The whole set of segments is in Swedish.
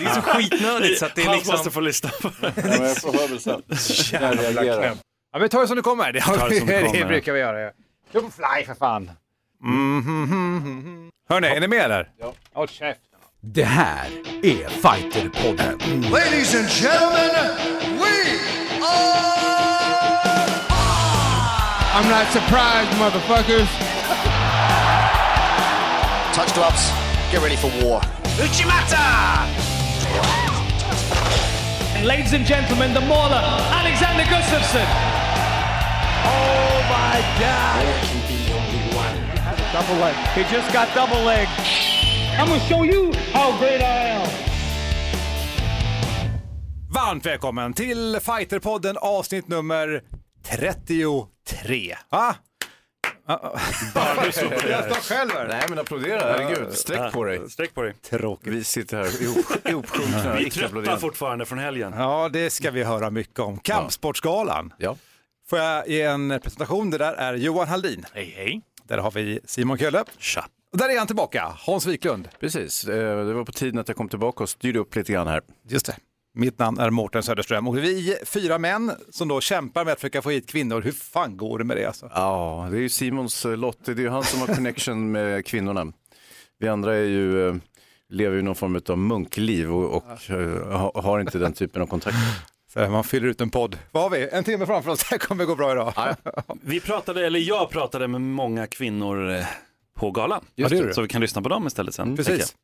Det är så skitnödigt så att det är liksom... måste få lyssna på det. Ja, men jag får höra väl sen. Jag reagerar. Ja, vi tar det som det kommer. Det, tar det det det brukar vi göra. ja. Jump fly för fan. Mm, Hörni, är ni med eller? Ja. Håll käften. Det här är Fighterpodden. Ladies and gentlemen, we are. I'm not surprised, motherfuckers. Touch gloves. Get ready for war. And ladies and gentlemen, the mauler, Alexander Gustafsson. Oh my God! Double leg. He just got double leg. I'm gonna show you how great I am. Varmt välkommen till Fighterpodden avsnitt nummer 33. Va? Jag står själv här. Nej men applådera, herregud. Sträck på dig. Sträck på dig. Tråkigt. Vi sitter här ihop- ihopsjunkna. Vi är trötta fortfarande från helgen. Ja, det ska vi höra mycket om. Kampsportsgalan. Ja. Får jag ge en presentation? Det där är Johan Haldin. Hej hej. Där har vi Simon Kölle. Tja. Och där är han tillbaka, Hans Wiklund. Precis, Eh, det var på tiden att jag kom tillbaka och styrde upp lite grann här. Just det. Mitt namn är Mårten Söderström och vi är fyra män som då kämpar med att försöka få hit kvinnor. Hur fan går det med det alltså? Ja, det är ju Simons eh, lott, det är ju han som har connection med kvinnorna. Vi andra är ju, eh, lever ju någon form av munkliv och, och eh, ha- har inte den typen av kontakt. Så man fyller ut en podd. Vad har vi? En timme framför oss. Det här kommer gå bra idag. Vi pratade, eller jag pratade med många kvinnor på galan. Just det. Så vi kan lyssna på dem istället sen. tänker Precis.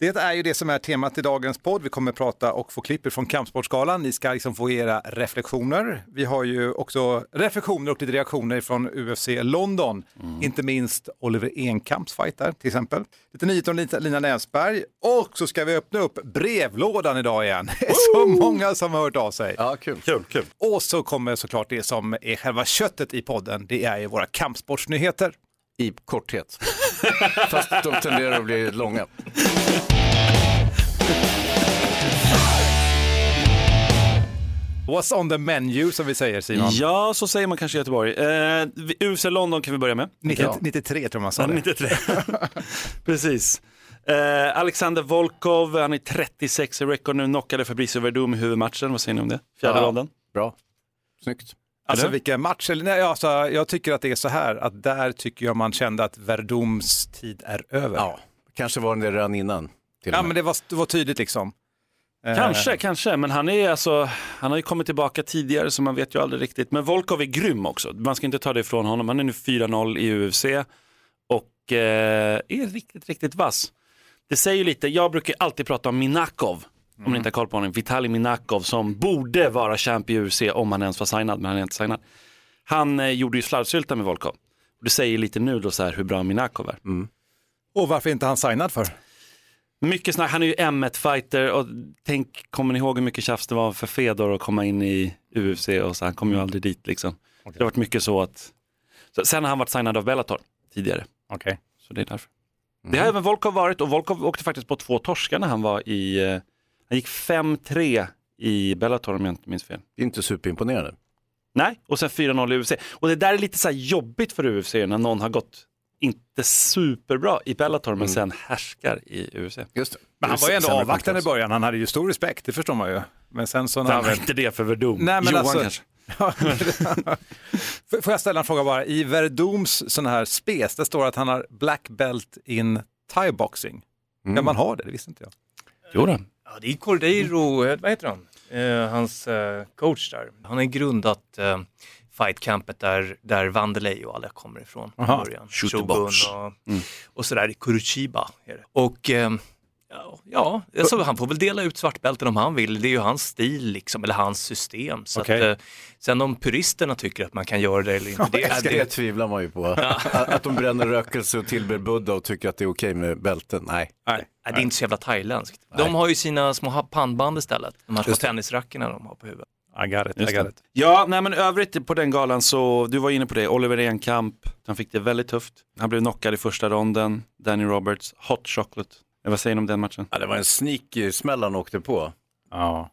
Det är ju det som är temat i dagens podd. Vi kommer prata och få klipp från Kampsportsgalan. Ni ska liksom få era reflektioner. Vi har ju också reflektioner och lite reaktioner från UFC London. Inte minst Oliver Enkamps fight där till exempel. Lite nyheter om Lina- Näsberg. Och så ska vi öppna upp brevlådan idag igen. Så många som har hört av sig. Ja, kul. Kul, kul. Och så kommer såklart det som är själva köttet i podden. Det är ju våra kampsportsnyheter. I korthet. Fast de tenderar att bli långa. What's on the menu som vi säger Simon? Ja, så säger man kanske i Göteborg. Eh, UFC London kan vi börja med. 90, Ja. 93 tror jag man sa Ja, det. 93. Precis. Eh, Alexander Volkov, han är 36 i record nu, knockade Fabricio Verdum i huvudmatchen. Vad säger ni om det? Fjärde Ja. ronden. Bra, snyggt. Alltså Eller? vilken match, eller nej, alltså, jag tycker att det är så här att där tycker jag man kände att Verdums tid är över. Ja, kanske var det redan innan. Ja men det var, det var tydligt liksom. Eh, Kanske, kanske, men han är alltså, han har ju kommit tillbaka tidigare så man vet ju aldrig riktigt. Men Volkov är grym också, man ska inte ta det ifrån honom. Han är nu 4-0 i UFC och eh, är riktigt, riktigt vass. Det säger ju lite, jag brukar alltid prata om Minakov, om ni inte har koll på honom, Vitali Minakov som borde vara champ i UFC om han ens var signad, men han är inte signad. Han eh, gjorde ju slarvsylta med Volkov. Det säger lite nu då så här hur bra Minakov är. Och varför inte han signad för? Mycket snack, han är ju M1-fighter och tänk, kommer ni ihåg hur mycket tjafs det var för Fedor att komma in i UFC och så, han kom ju aldrig dit liksom. Det har varit mycket så att, så, sen har han varit signad av Bellator tidigare, Okej. så det är därför. Det har även Volkov varit och Volkov åkte faktiskt på två torskar när han var i, eh, han gick 5-3 i Bellator om jag inte minns fel. Det är inte superimponerande. Nej, och sen 4-0 i UFC. Och det där är lite så här jobbigt för UFC när någon har gått inte superbra i Bellator men sen härskar i UFC. Just det. Men han var ju ändå avvaktande i början, han hade ju stor respekt, det förstår man ju. Men sen så när Han var inte det för Verdum. Nej, men Johan alltså- kanske. Får- jag ställa en fråga bara? I Verdums sån här spes, det står att han har black belt in thai-boxing. Kan man ha det? Det visste inte jag. Jo då. Ja, det är Cordeiro, eh, vad heter han? Eh, hans eh, coach där. Han har judat eh, fightcampet där, där Vanderlei och alla kommer ifrån från Aha. början. Shoot the box. och, och sådär i Curitiba. Är det. Och ja, alltså, han får väl dela ut svartbälten om han vill. Det är ju hans stil liksom, eller hans system. Så Okej. att, eh, sen om puristerna tycker att man kan göra det eller inte, det, Ja, det, det tvivlar man ju på. Att, att de bränner rökelse och tillber Buddha och tycker att det är okej med bälten. Nej. Nej. Det är inte så jävla thailändskt. De har ju sina små pannband istället, de här små tennisrackorna de har på huvudet. I got it, I got it. Ja, nej men övrigt på den galan så, du var inne på det, Oliver Enkamp, han fick det väldigt tufft. Han blev knockad i första ronden, Danny Roberts, Hot Chocolate. Vad säger ni om den matchen? Ja, det var en sneaky smäll han åkte på. Ja.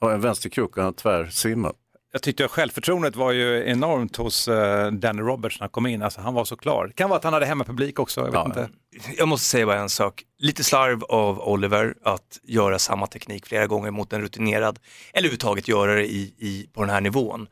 Och en vänsterkrok och han tvärsvimmade. Jag tyckte att självförtroendet var ju enormt hos eh, Danny Roberts när han kom in. Alltså, han var så klar. Det kan vara att han hade hemmapublik också. Jag vet Ja, inte. Jag måste säga bara en sak. Lite slarv av Oliver att göra samma teknik flera gånger mot en rutinerad, eller överhuvudtaget göra det i, i, på den här nivån.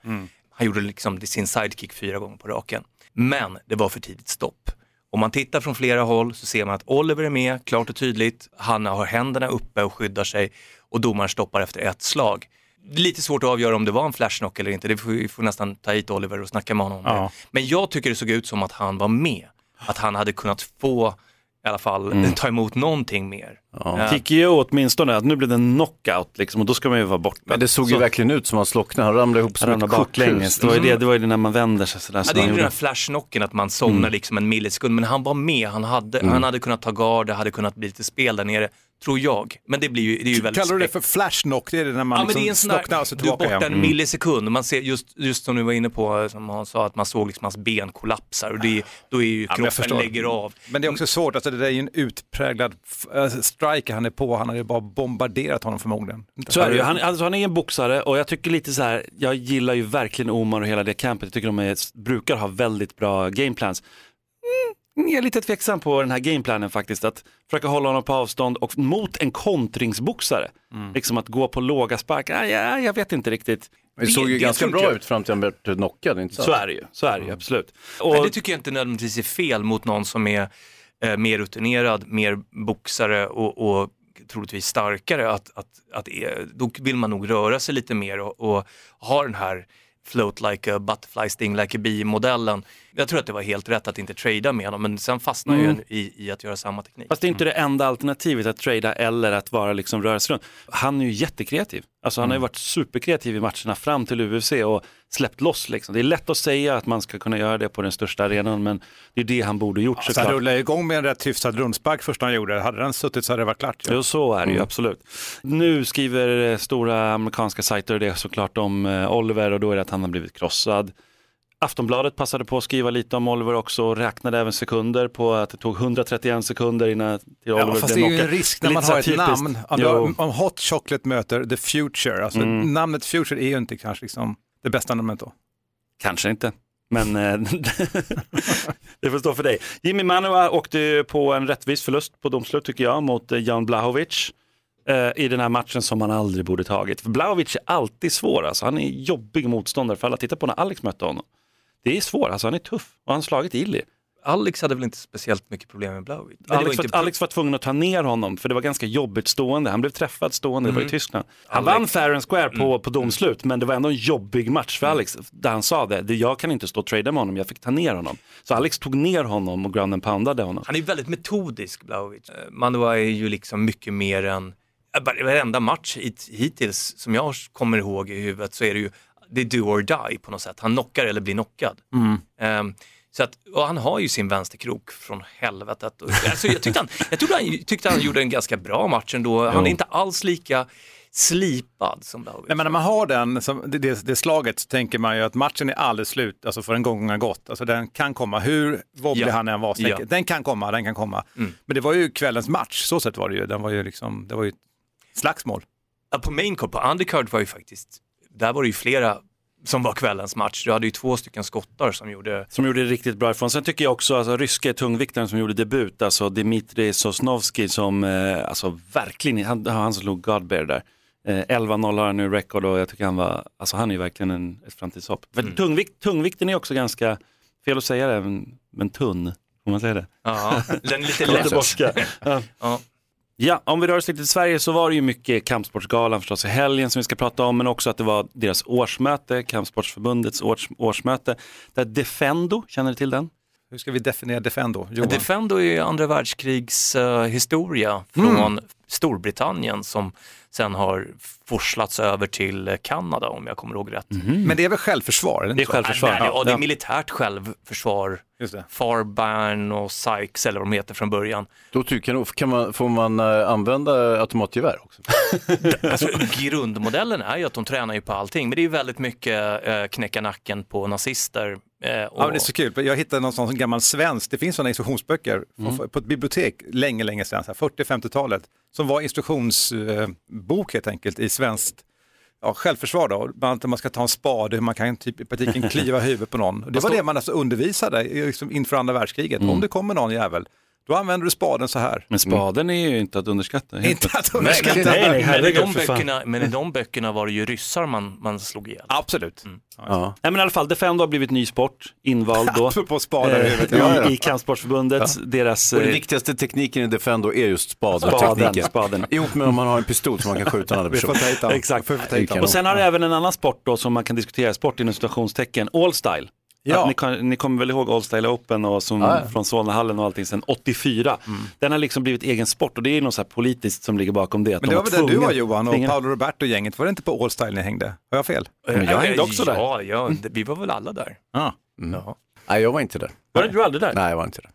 Han gjorde liksom sin sidekick fyra gånger på raken. Men det var för tidigt stopp. Om man tittar från flera håll så ser man att Oliver är med, klart och tydligt. Han har händerna uppe och skyddar sig och domaren stoppar efter ett slag. Lite svårt att avgöra om det var en flashknock eller inte. Det får, vi får nästan ta hit Oliver och snacka med honom om Ja. det. Men jag tycker det såg ut som att han var med. Att han hade kunnat få i alla fall ta emot någonting mer. Ja. Tycker ju åtminstone att nu blev det en knockout liksom, och då ska man ju vara borta. Men det såg ju Så- verkligen ut som att han slocknade, han ramlade ihop som Han ramlar ett korthus. baklänges. Det var, ju det, det var ju det när man vänder sig sådär. Ja, det är ju den här flashknocken att man somnar liksom en millisekund, men han var med, han hade, han hade kunnat ta gard, det hade kunnat bli lite spel där nere, tror jag. Men det blir ju, det är ju väldigt Kallar du det för flashknock? Det är det när man Ja, liksom slocknar och så du är tillbaka borta en millisekund, man ser just, just som du var inne på, som han sa, att man såg liksom hans ben kollapsar och det, då är ju kroppen förstår. lägger av. Men det är också svårt, alltså det där är ju en utpräglad äh, striker han är på, han hade ju bara bombarderat honom förmodligen. Så är det ju. Han, alltså, han är en boxare och jag tycker lite så här, jag gillar ju verkligen Omar och hela det campet. Jag tycker de är, brukar ha väldigt bra gameplans. Mm, jag är lite tveksam på den här gameplanen faktiskt, att försöka hålla honom på avstånd och mot en kontringsboxare. Liksom att gå på låga sparkar, ja, ja, jag vet inte riktigt. Det såg ju ganska bra jag. ut fram till han blev knockad, inte Så är det ju, så är det ju absolut. Och, Men det tycker jag inte nödvändigtvis är fel mot någon som är eh, mer rutinerad, mer boxare och, och troligtvis starkare. Att, att, att, eh, då vill man nog röra sig lite mer och, och ha den här float like a butterfly, sting like a bee modellen. Jag tror att det var helt rätt att inte trada med honom, men sen fastnar ju en i, i att göra samma teknik. Fast det är inte det enda alternativet att trada eller att vara liksom rörelse runt. Han är ju jättekreativ. Alltså han har ju varit superkreativ i matcherna fram till UFC och släppt loss liksom. Det är lätt att säga att man ska kunna göra det på den största arenan men det är det han borde gjort han såklart. rullade igång med en rätt hyfsad rundspark första han gjorde. Hade den suttit så hade det varit klart. Ja. Jo, så är det ju absolut. Nu skriver eh, stora amerikanska sajter det såklart om eh, Oliver och då är det att han har blivit krossad. Aftonbladet passade på att skriva lite om Oliver också och räknade även sekunder på att det tog 131 sekunder innan till Oliver Ja, fast det blev är ju en risk Det är när man har ett namn. Om, om Hot Chocolate möter The Future, alltså Mm. namnet Future är ju inte kanske liksom det bästa namnet då. Kanske inte. Men eh, det får stå för dig. Jimmy Manua åkte på en rättvis förlust på domslut tycker jag mot eh, Jan Blahovic eh, i den här matchen som han aldrig borde tagit. Blahovic är alltid svår, alltså. han är jobbig motståndare för alla. Titta på när Alex mötte honom. Det är svårt, alltså han är tuff och han har slagit Illy. Alex hade väl inte speciellt mycket problem med var Alex, inte var, Alex var tvungen att ta ner honom för det var ganska jobbigt stående. Han blev träffad stående, det var i Tyskland. Han Alex- vann fair and square på, på domslut men det var ändå en jobbig match för Alex där han sa det. Jag kan inte stå och trada med honom, jag fick ta ner honom. Så Alex tog ner honom och ground and poundade honom. Han är väldigt metodisk, Blaovic. Eh, Manua är ju liksom mycket mer än, eh, var- varenda match hit, hittills som jag kommer ihåg i huvudet så är det ju, det är do or die på något sätt. Han knockar eller blir knockad. Ehm, så att, han har ju sin vänsterkrok från helvetet. Alltså jag tyckte han, jag tyckte han, tyckte han gjorde en ganska bra match ändå. Han är inte alls lika slipad som Blaovic. Nej, men när man har den, det, det, det slaget, så tänker man ju att matchen är aldrig slut, alltså för en gång har gått. Alltså den kan komma, hur wobblig Ja. han än var, så Ja. den kan komma, den kan komma. Men det var ju kvällens match, så sett var det ju. Den var ju liksom, det var ju ett slagsmål. Ja, på main card, på undercard var ju faktiskt, där var det ju flera som var kvällens match. Du hade ju två stycken skottar som gjorde Som gjorde det riktigt bra ifrån. Sen tycker jag också, alltså ryske tungviktaren som gjorde debut, alltså Dmitrij Sosnovski som, eh, alltså verkligen, han, han slog Godbear där. Eh, 11-0 har han nu record och jag tycker han var, alltså han är ju verkligen en, ett framtidshopp. För tungvikt, tungvikten är också ganska, fel att säga det, men, men tunn, får man säga det? Ja, den är lite lätt. Ja. Ja. Ja, om vi rör oss lite till Sverige så var det ju mycket Kampsportsgalan förstås i helgen som vi ska prata om, men också att det var deras årsmöte, Kampsportsförbundets års, årsmöte, där Defendo, känner du till den? Hur ska vi definiera Defendo? Johan? Defendo är ju andra världskrigs eh, historia från Storbritannien som sen har forslats över till eh, Kanada om jag kommer ihåg rätt. Men det är väl självförsvar? Eller Det är självförsvar. Nej, ja, det är militärt självförsvar. Just det. Farban och Sykes eller vad de heter från början. Då tycker jag, kan man, får man eh, använda automatgevär också? Alltså, grundmodellen är ju att de tränar ju på allting, men det är ju väldigt mycket eh, knäcka nacken på nazister. Eh, och, Ja, men det är så kul. Jag hittade någon sån gammal svensk, det finns sådana instruktionsböcker från- på ett bibliotek länge, länge sedan, så här 40-50-talet, som var instruktionsbok helt enkelt i svenskt ja, självförsvar då, bland annat man ska ta en spade, hur man kan typ i praktiken kliva huvudet på någon. Det var det man alltså undervisade liksom inför andra världskriget. Om det kommer någon jävel, då använder du spaden så här. Men spaden är ju inte att underskatta. Inte att underskatta. Nej, nej, Men i, de för fan. böckerna, men i de böckerna var det ju ryssar man, man slog ihjäl. Absolut. Ja. Nej men i alla fall, Defendo har blivit ny sport, invald då. Apropå spadar eh, i, I Kampsportsförbundet, deras Och den eh, viktigaste tekniken i Defendo är just spaden. spadentekniken. spaden. Ihop med om man har en pistol som man kan skjuta en annan person. Exakt. Och sen har det även en annan sport då som man kan diskutera, sport inom situationstecken, All Style. Ja. Ni, kan, ni kommer väl ihåg All Style Open och som, Ja, ja. från Solnahallen och allting sedan 84. Den har liksom blivit egen sport och det är något så här politiskt som ligger bakom det. Men de det var väl där du var Johan och tvingade- Paolo Roberto-gänget, var det inte på All Style ni hängde? Har jag fel? Men jag hängde också där. Ja, vi var väl alla där. Ja. Ja. Nej, jag var inte där. Var det du aldrig där? Nej, jag var inte där.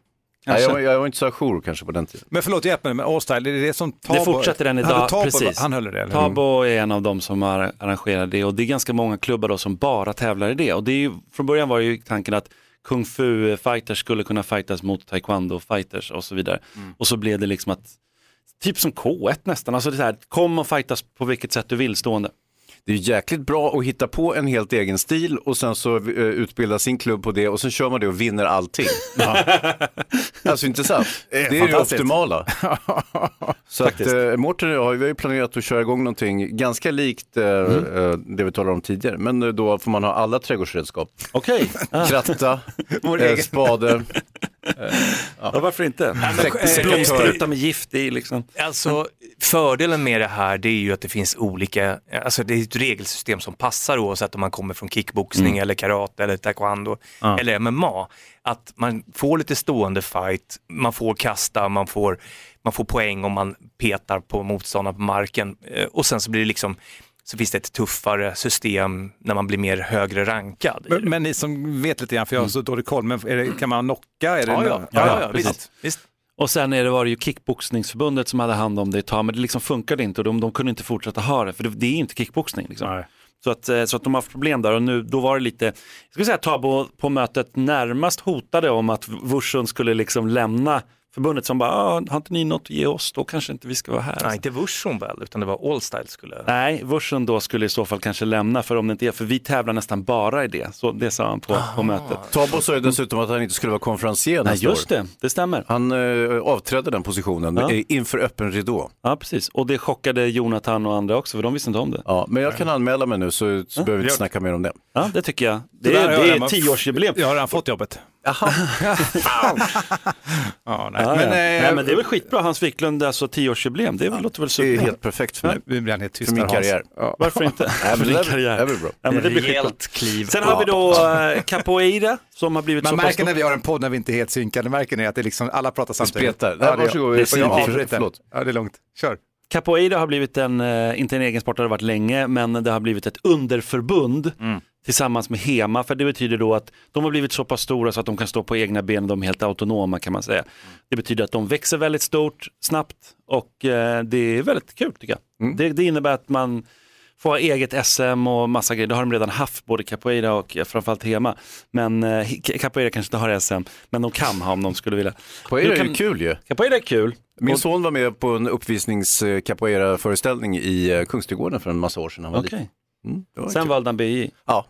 Nej, jag, var, jag var inte så ajour kanske på den tiden. Men förlåt, hjälp mig, men All Style, är det det som Tabo... Det fortsätter än idag, Tabo- precis. Han höll det? Eller? Tabo är en av de som har arrangerat det och det är ganska många klubbar då som bara tävlar i det. Och det är ju, från början var ju tanken att kung fu fighters skulle kunna fightas mot taekwondo fighters och så vidare. Och så blev det liksom att, typ som K1 nästan, alltså det är så här, kom och fightas på vilket sätt du vill stående. Det är jäkligt bra att hitta på en helt egen stil och sen så eh, utbilda sin klubb på det och sen kör man det och vinner allting. Alltså inte sant? Det är, det fantastiskt. optimala. så att eh, Mårten och jag har ju planerat att köra igång någonting ganska likt eh, eh, det vi talade om tidigare. Men eh, då får man ha alla trädgårdsredskap. Okej, ah, Kratta, eh, spade. Ja, varför inte? eh, Blomspruta med gift i liksom. Alltså fördelen med det här det är ju att det finns olika, alltså det är ett regelsystem som passar oavsett om man kommer från kickboxning eller karate eller taekwondo eller MMA. Att man får lite stående fight, man får kasta, man får, man får poäng om man petar på motståndaren på marken Eh, och sen så blir det liksom så finns det ett tuffare system när man blir mer högre rankad. Men, men ni som vet lite grann, för jag har så dålig koll, men är det, kan man knocka? Är det ja, ja, ja, ja, visst, visst. Och sen är det, var det ju kickboxningsförbundet som hade hand om det ett tag, men det liksom funkade inte och de, de kunde inte fortsätta ha det, för det, det är inte kickboxning. Liksom. Nej. Så, att, eh, så att de har haft problem där och nu, då var det lite, jag skulle säga Tabo på mötet närmast hotade om att Wursun skulle liksom lämna förbundet som bara, ah, har inte ni något att ge oss, då kanske inte vi ska vara här. Nej, inte Wursun väl, utan det var Allstyle skulle... Nej, Wursun då skulle i så fall kanske lämna för om det inte är, för vi tävlar nästan bara i det. Så det sa han på, på mötet. Tabo sa ju dessutom att han inte skulle vara konferencier Nej, nästa just år. det, det stämmer. Han eh, avträdde den positionen Ja. inför öppen ridå. Ja, precis. Och det chockade Jonathan och andra också, för de visste inte om det. Ja, men jag kan anmäla mig nu så, så behöver vi inte det. snacka mer om det. Ja, det tycker jag. Det, där är, det jag är tioårsjubileum. Jag har redan fått jobbet. Ja, nej. Ja, men, ja. eh, Nej, men det är väl skitbra, Hans Wiklund, alltså tioårsjubileum, det låter väl Det är super. helt perfekt för mig. Nu blir han helt tyst För min karriär. Ja. Varför inte? Nej, För men din det, är, karriär. det bra. Ja, men det blir. Rejält kliv. Sen har vi då eh, capoeira som har blivit Man så märker när vi har en podd när vi inte är helt synkade, märker ni att det liksom, alla pratar samtidigt? spretar. Ja, det, varsågod. det, Det jag avbryter. Ja, det är lugnt. Kör. Capoeira har blivit en, eh, inte en egen sport, det har det varit länge, men det har blivit ett underförbund Mm. Tillsammans med HEMA, för det betyder då att de har blivit så pass stora så att de kan stå på egna ben, de är helt autonoma kan man säga. Det betyder att de växer väldigt stort, snabbt och eh, det är väldigt kul tycker jag. Mm. Det, det innebär att man får ha eget SM och massa grejer, det har de redan haft, både capoeira och framförallt HEMA. Men eh, capoeira kanske inte har SM, men de kan ha om de skulle vilja. Är det kan- ju kul ju. Capoeira är kul. Min son var med på en uppvisnings eh, capoeira-föreställning i Kungsträdgården för en massa år sedan. Han var Okej. liten. Mm, det Sen kul. valde han BI. Ja.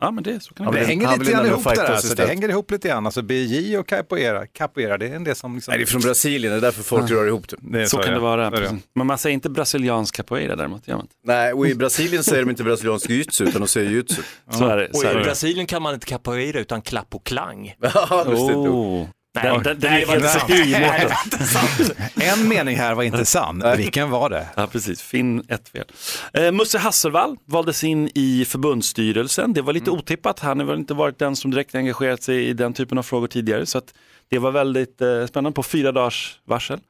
Ja men det så kan det Ja. Det vill- hänger lite grann ihop där, alltså. det hänger ihop lite grann. Alltså BJ och capoeira. Capoeira, det är en del som liksom... Nej, det är från Brasilien, det är därför folk rör ihop det. Det är Så kan det vara. Så det. Men man säger inte brasiliansk capoeira däremot. Gör man inte. Nej, och i Brasilien säger de inte brasiliansk jujutsu utan de säger jujutsu. Så är det. Och Så är i det. Brasilien kan man inte capoeira utan klapp och klang. Ja, nog. Oh. Nej, Den, den, nej, är det var helt inte sant. En mening här var inte sann. Vilken var det? Ja, precis. Finn ett fel. Eh, Musse Hasselvall valdes in i förbundsstyrelsen. Det var lite otippat. Han har väl inte varit den som direkt engagerat sig i den typen av frågor tidigare. Så att det var väldigt eh, spännande på fyra dagars varsel.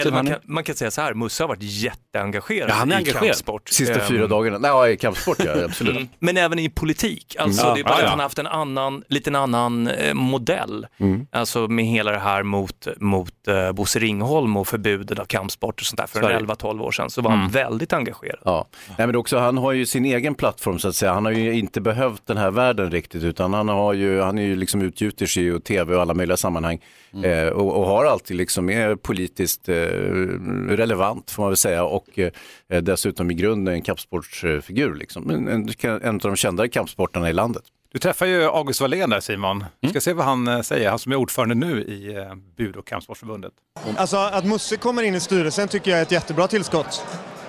Eller man kan, man kan säga så här, Musse har varit jätteengagerad Ja, han är i engagerad. kampsport. Sista Ehm, fyra dagarna. Nej, i kampsport ja, absolut. Mm. Men även i politik. Alltså, Mm. det är bara ja, att ja. han har haft en annan, liten annan eh, modell. Mm. Alltså med hela det här mot, mot eh, Bosse Ringholm och förbudet av kampsport och sånt där för Sverige. en 11-12 år sedan så var han väldigt engagerad. Ja. Nej, men också, han har ju sin egen plattform så att säga. Han har ju inte behövt den här världen riktigt utan han, har ju, han är ju liksom utgjuter sig i tv och alla möjliga sammanhang eh, och, och har alltid liksom är politiskt eh, relevant får man väl säga och eh, dessutom i grunden en kampsportsfigur. Liksom. En, en, en av de kändare kampsportarna i landet. Du träffar ju August Wallén där Simon. Vi ska se vad han eh, säger, han som är ordförande nu i eh, Bud och kampsportsförbundet. Alltså att Musse kommer in i styrelsen tycker jag är ett jättebra tillskott.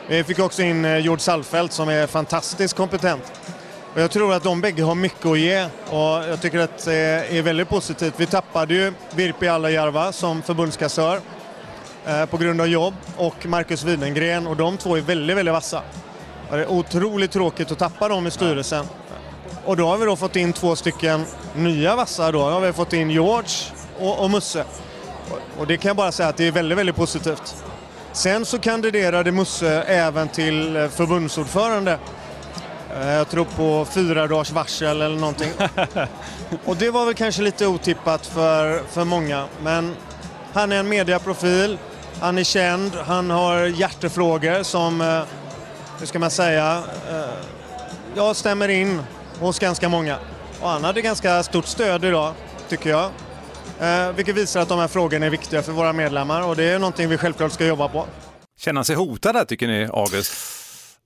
Vi fick också in eh, George Salfelt som är fantastiskt kompetent. Och jag tror att de bägge har mycket att ge och jag tycker att det är väldigt positivt. Vi tappade ju Virpi Alajärva som förbundskassör eh, på grund av jobb och Marcus Widengren och de två är väldigt, väldigt vassa. Och det är otroligt tråkigt att tappa dem i styrelsen. Och då har vi då fått in två stycken nya vassa då. Då har vi fått in George och, och Musse. Och, och det kan jag bara säga att det är väldigt, väldigt positivt. Sen så kandiderade Musse även till eh, förbundsordförande. Eh, Jag tror på fyra dagars varsel eller någonting. Och det var väl kanske lite otippat för, för många. Men han är en mediaprofil, han är känd, han har hjärtefrågor som, eh, hur ska man säga, eh, ja, stämmer in hos ganska många. Och han hade ganska stort stöd idag, tycker jag. Eh, vilket visar att de här frågorna är viktiga för våra medlemmar och det är någonting vi självklart ska jobba på. Känner han sig hotad där tycker ni, August?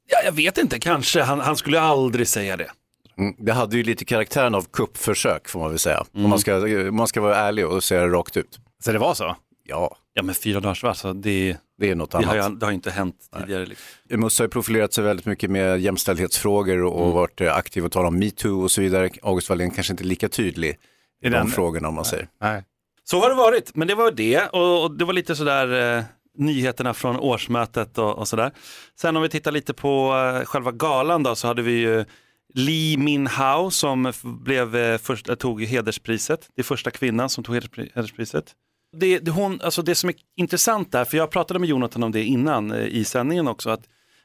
Ja, jag vet inte, kanske. Han, han skulle aldrig säga det. Mm, det hade ju lite karaktären av kuppförsök får man väl säga. Om man ska, om man ska vara ärlig och säga det rakt ut. Så det var så? Ja, Ja, men fyra dagars varsel, det, det är något det, annat. har, ju- det har inte hänt tidigare. Liksom. Musse har ju profilerat sig väldigt mycket med jämställdhetsfrågor och Mm. varit eh, aktiv och talat om metoo och så vidare. August Wallén kanske inte lika tydlig i de den- frågorna om man säger. Nej. Så har det varit, men det var det och, och det var lite sådär eh, nyheterna från årsmötet och, och sådär. Sen om vi tittar lite på eh, själva galan då så hade vi ju Lee Min Hao som blev, eh, först, eh, tog hederspriset. Det är första kvinnan som tog hederspriset. Det, det, hon, alltså det som är intressant där, för jag pratade med Jonathan om det innan i sändningen också, att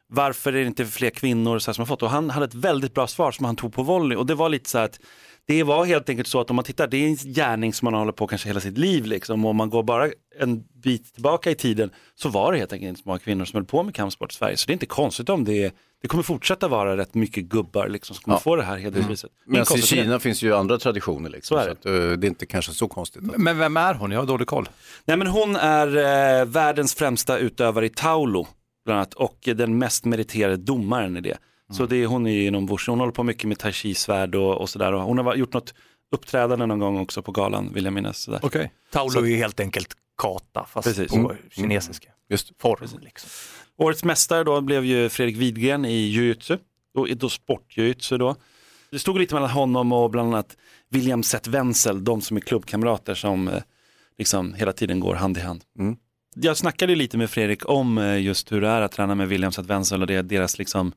varför är det inte fler kvinnor så här som har fått? Och han hade ett väldigt bra svar som han tog på volley och det var lite så här att det var helt enkelt så att om man tittar, det är en gärning som man håller på kanske hela sitt liv liksom och om man går bara en bit tillbaka i tiden så var det helt enkelt inte så många kvinnor som höll på med kampsport i Sverige. Så det är inte konstigt om det är, det kommer fortsätta vara rätt mycket gubbar liksom som kommer Ja. få det här hederspriset. Är Men i med det. Kina finns ju andra traditioner liksom, Så så, är att, eh, det är inte kanske så konstigt. Men vem är hon? Jag har dålig koll. Nej men hon är eh, världens främsta utövare i Taulo bland annat och den mest meriterade domaren i det. Så det är hon är inom Wushu, hon håller på mycket med tai chi-svärd och, och sådär och hon har gjort något uppträdande någon gång också på galan vill jag minnas. Sådär. Okej. Taulo är ju helt enkelt kata fast Precis. på Mm. kinesiska Just. form. Liksom. Årets mästare då blev ju Fredrik Widgren i jujutsu, då, då sportjujutsu då. Det stod lite mellan honom och bland annat William Seth Wenzel, de som är klubbkamrater som eh, liksom hela tiden går hand i hand. Mm. Jag snackade lite med Fredrik om eh, just hur det är att träna med William Seth Wenzel och det, deras liksom,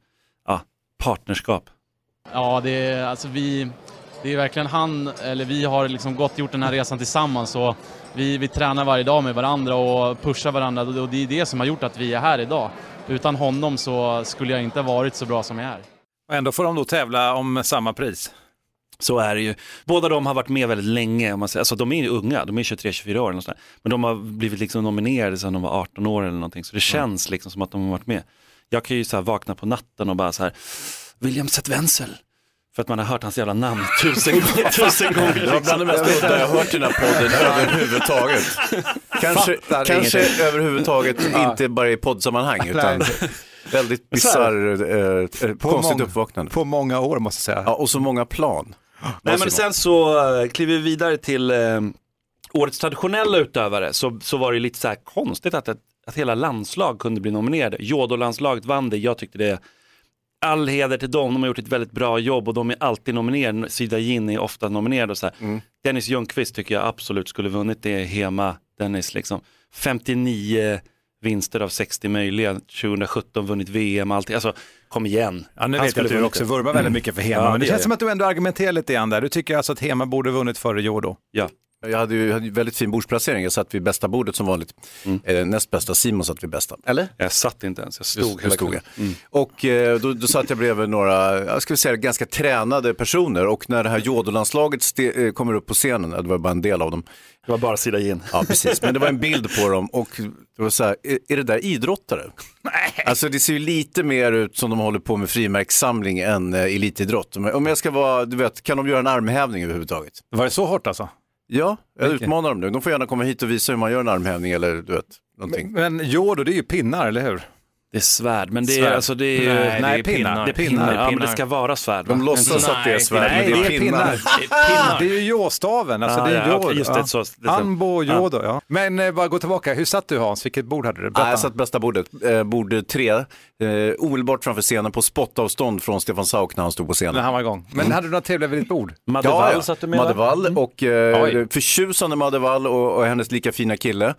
partnerskap. Ja, det är, alltså vi, det är verkligen han, eller vi har liksom gått gjort den här resan tillsammans och vi, vi tränar varje dag med varandra och pushar varandra och det är det som har gjort att vi är här idag. Utan honom så skulle jag inte ha varit så bra som jag är. Och ändå får de då tävla om samma pris. Så är det ju. Båda de har varit med väldigt länge. Om man säger. Alltså, de är ju unga, de är 23-24 år. Eller något sånt. Men de har blivit liksom nominerade sedan de var 18 år eller någonting. Så det känns liksom som att de har varit med. Jag kan ju så vakna på natten och bara så här, William Seth Wenzel. För att man har hört hans jävla namn tusen, tusen gånger. Det var bland det mest udda jag har hört i den här podden överhuvudtaget. Kanske, Fattar kanske överhuvudtaget inte bara i poddsammanhang utan väldigt bisarr, eh, eh, konstigt många- uppvaknande. På många år måste jag säga. Ja, och så många plan. Nej men sen så eh, kliver vi vidare till eh, årets traditionella utövare. Så, så var det lite så här konstigt att, ett, att hela landslag kunde bli nominerade. Jodo-landslaget vann det, jag tyckte det all heder till dem, de har gjort ett väldigt bra jobb och de är alltid nominerade. Sida Jin är ofta nominerad och så här. Dennis Ljungqvist tycker jag absolut skulle vunnit det Hema Dennis liksom. 59 vinster av 60 möjliga, 2017 vunnit VM, allting. Alltså kom igen. Ja, nu Han vet jag att du också vurmar väldigt mycket för Hema, Ja, men det det känns som att du ändå argumenterar lite grann där. Du tycker alltså att Hema borde vunnit före Jodo. Ja. Jag hade ju hade ju väldigt fin bordsplacering, jag satt vid bästa bordet som vanligt. Eh, näst bästa, Simon satt vid bästa. Eller? Jag satt inte ens, jag stod Just- hela stod kvällen. jag. Och eh, då, då satt jag bredvid några, jag skulle säga ganska tränade personer och när det här jodolandslaget ste- eh, kommer upp på scenen, ja, det var bara en del av dem, Det var bara Sida Jin. Ja, precis. Men det var en bild på dem och det var så här, är, är det där idrottare? Nej. Alltså det ser ju lite mer ut som de håller på med frimärkssamling än eh, elitidrott. Om jag- Om jag ska vara, du vet, kan de göra en armhävning överhuvudtaget? Var det så hårt alltså? Ja, jag Vilket? utmanar dem nu. De får gärna komma hit och visa hur man gör en armhävning eller du vet, någonting. Men jodo, det är ju pinnar, eller hur? Det är svärd, men det är, Svärd. alltså, det är ju... Nej, det är Nej, pinnar. pinnar. det är pinnar. Ja, men pinnar. det ska vara svärd. De va? låtsas att det är Nej, svärd, Nej, men det är pinnar. pinnar. Det är ju jåstaven, alltså Ah, det är ja, okej, just det, så- det- Anbo, jodo, ja. Men eh, bara gå tillbaka, hur satt du Hans? Vilket bord hade du? Nej, Berätta. jag satt bästa bordet, eh, bord tre, eh, omedelbart framför scenen på spottavstånd från Stefan Sauk när han stod på scenen. när han var igång. Men hade du något trevligt vid ditt bord? Madde Ja, Wall ja. satt du med? Madde Wall och eh, förtjusande Madde Wall och, och hennes lika fina kille.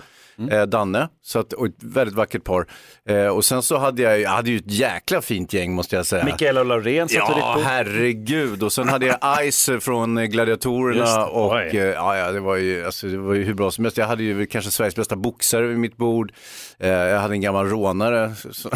Eh, Danne, så att, och ett väldigt vackert par. Eh, och sen så hade jag, jag hade ju ett jäkla fint gäng måste jag säga. Mikaela och Laurén satt Ja, herregud. Och sen hade jag Ice från Gladiatorerna och eh, ja, det, var ju, alltså, det var ju hur bra som helst. Jag hade ju kanske Sveriges bästa boxare vid mitt bord. Eh, jag hade en gammal rånare som,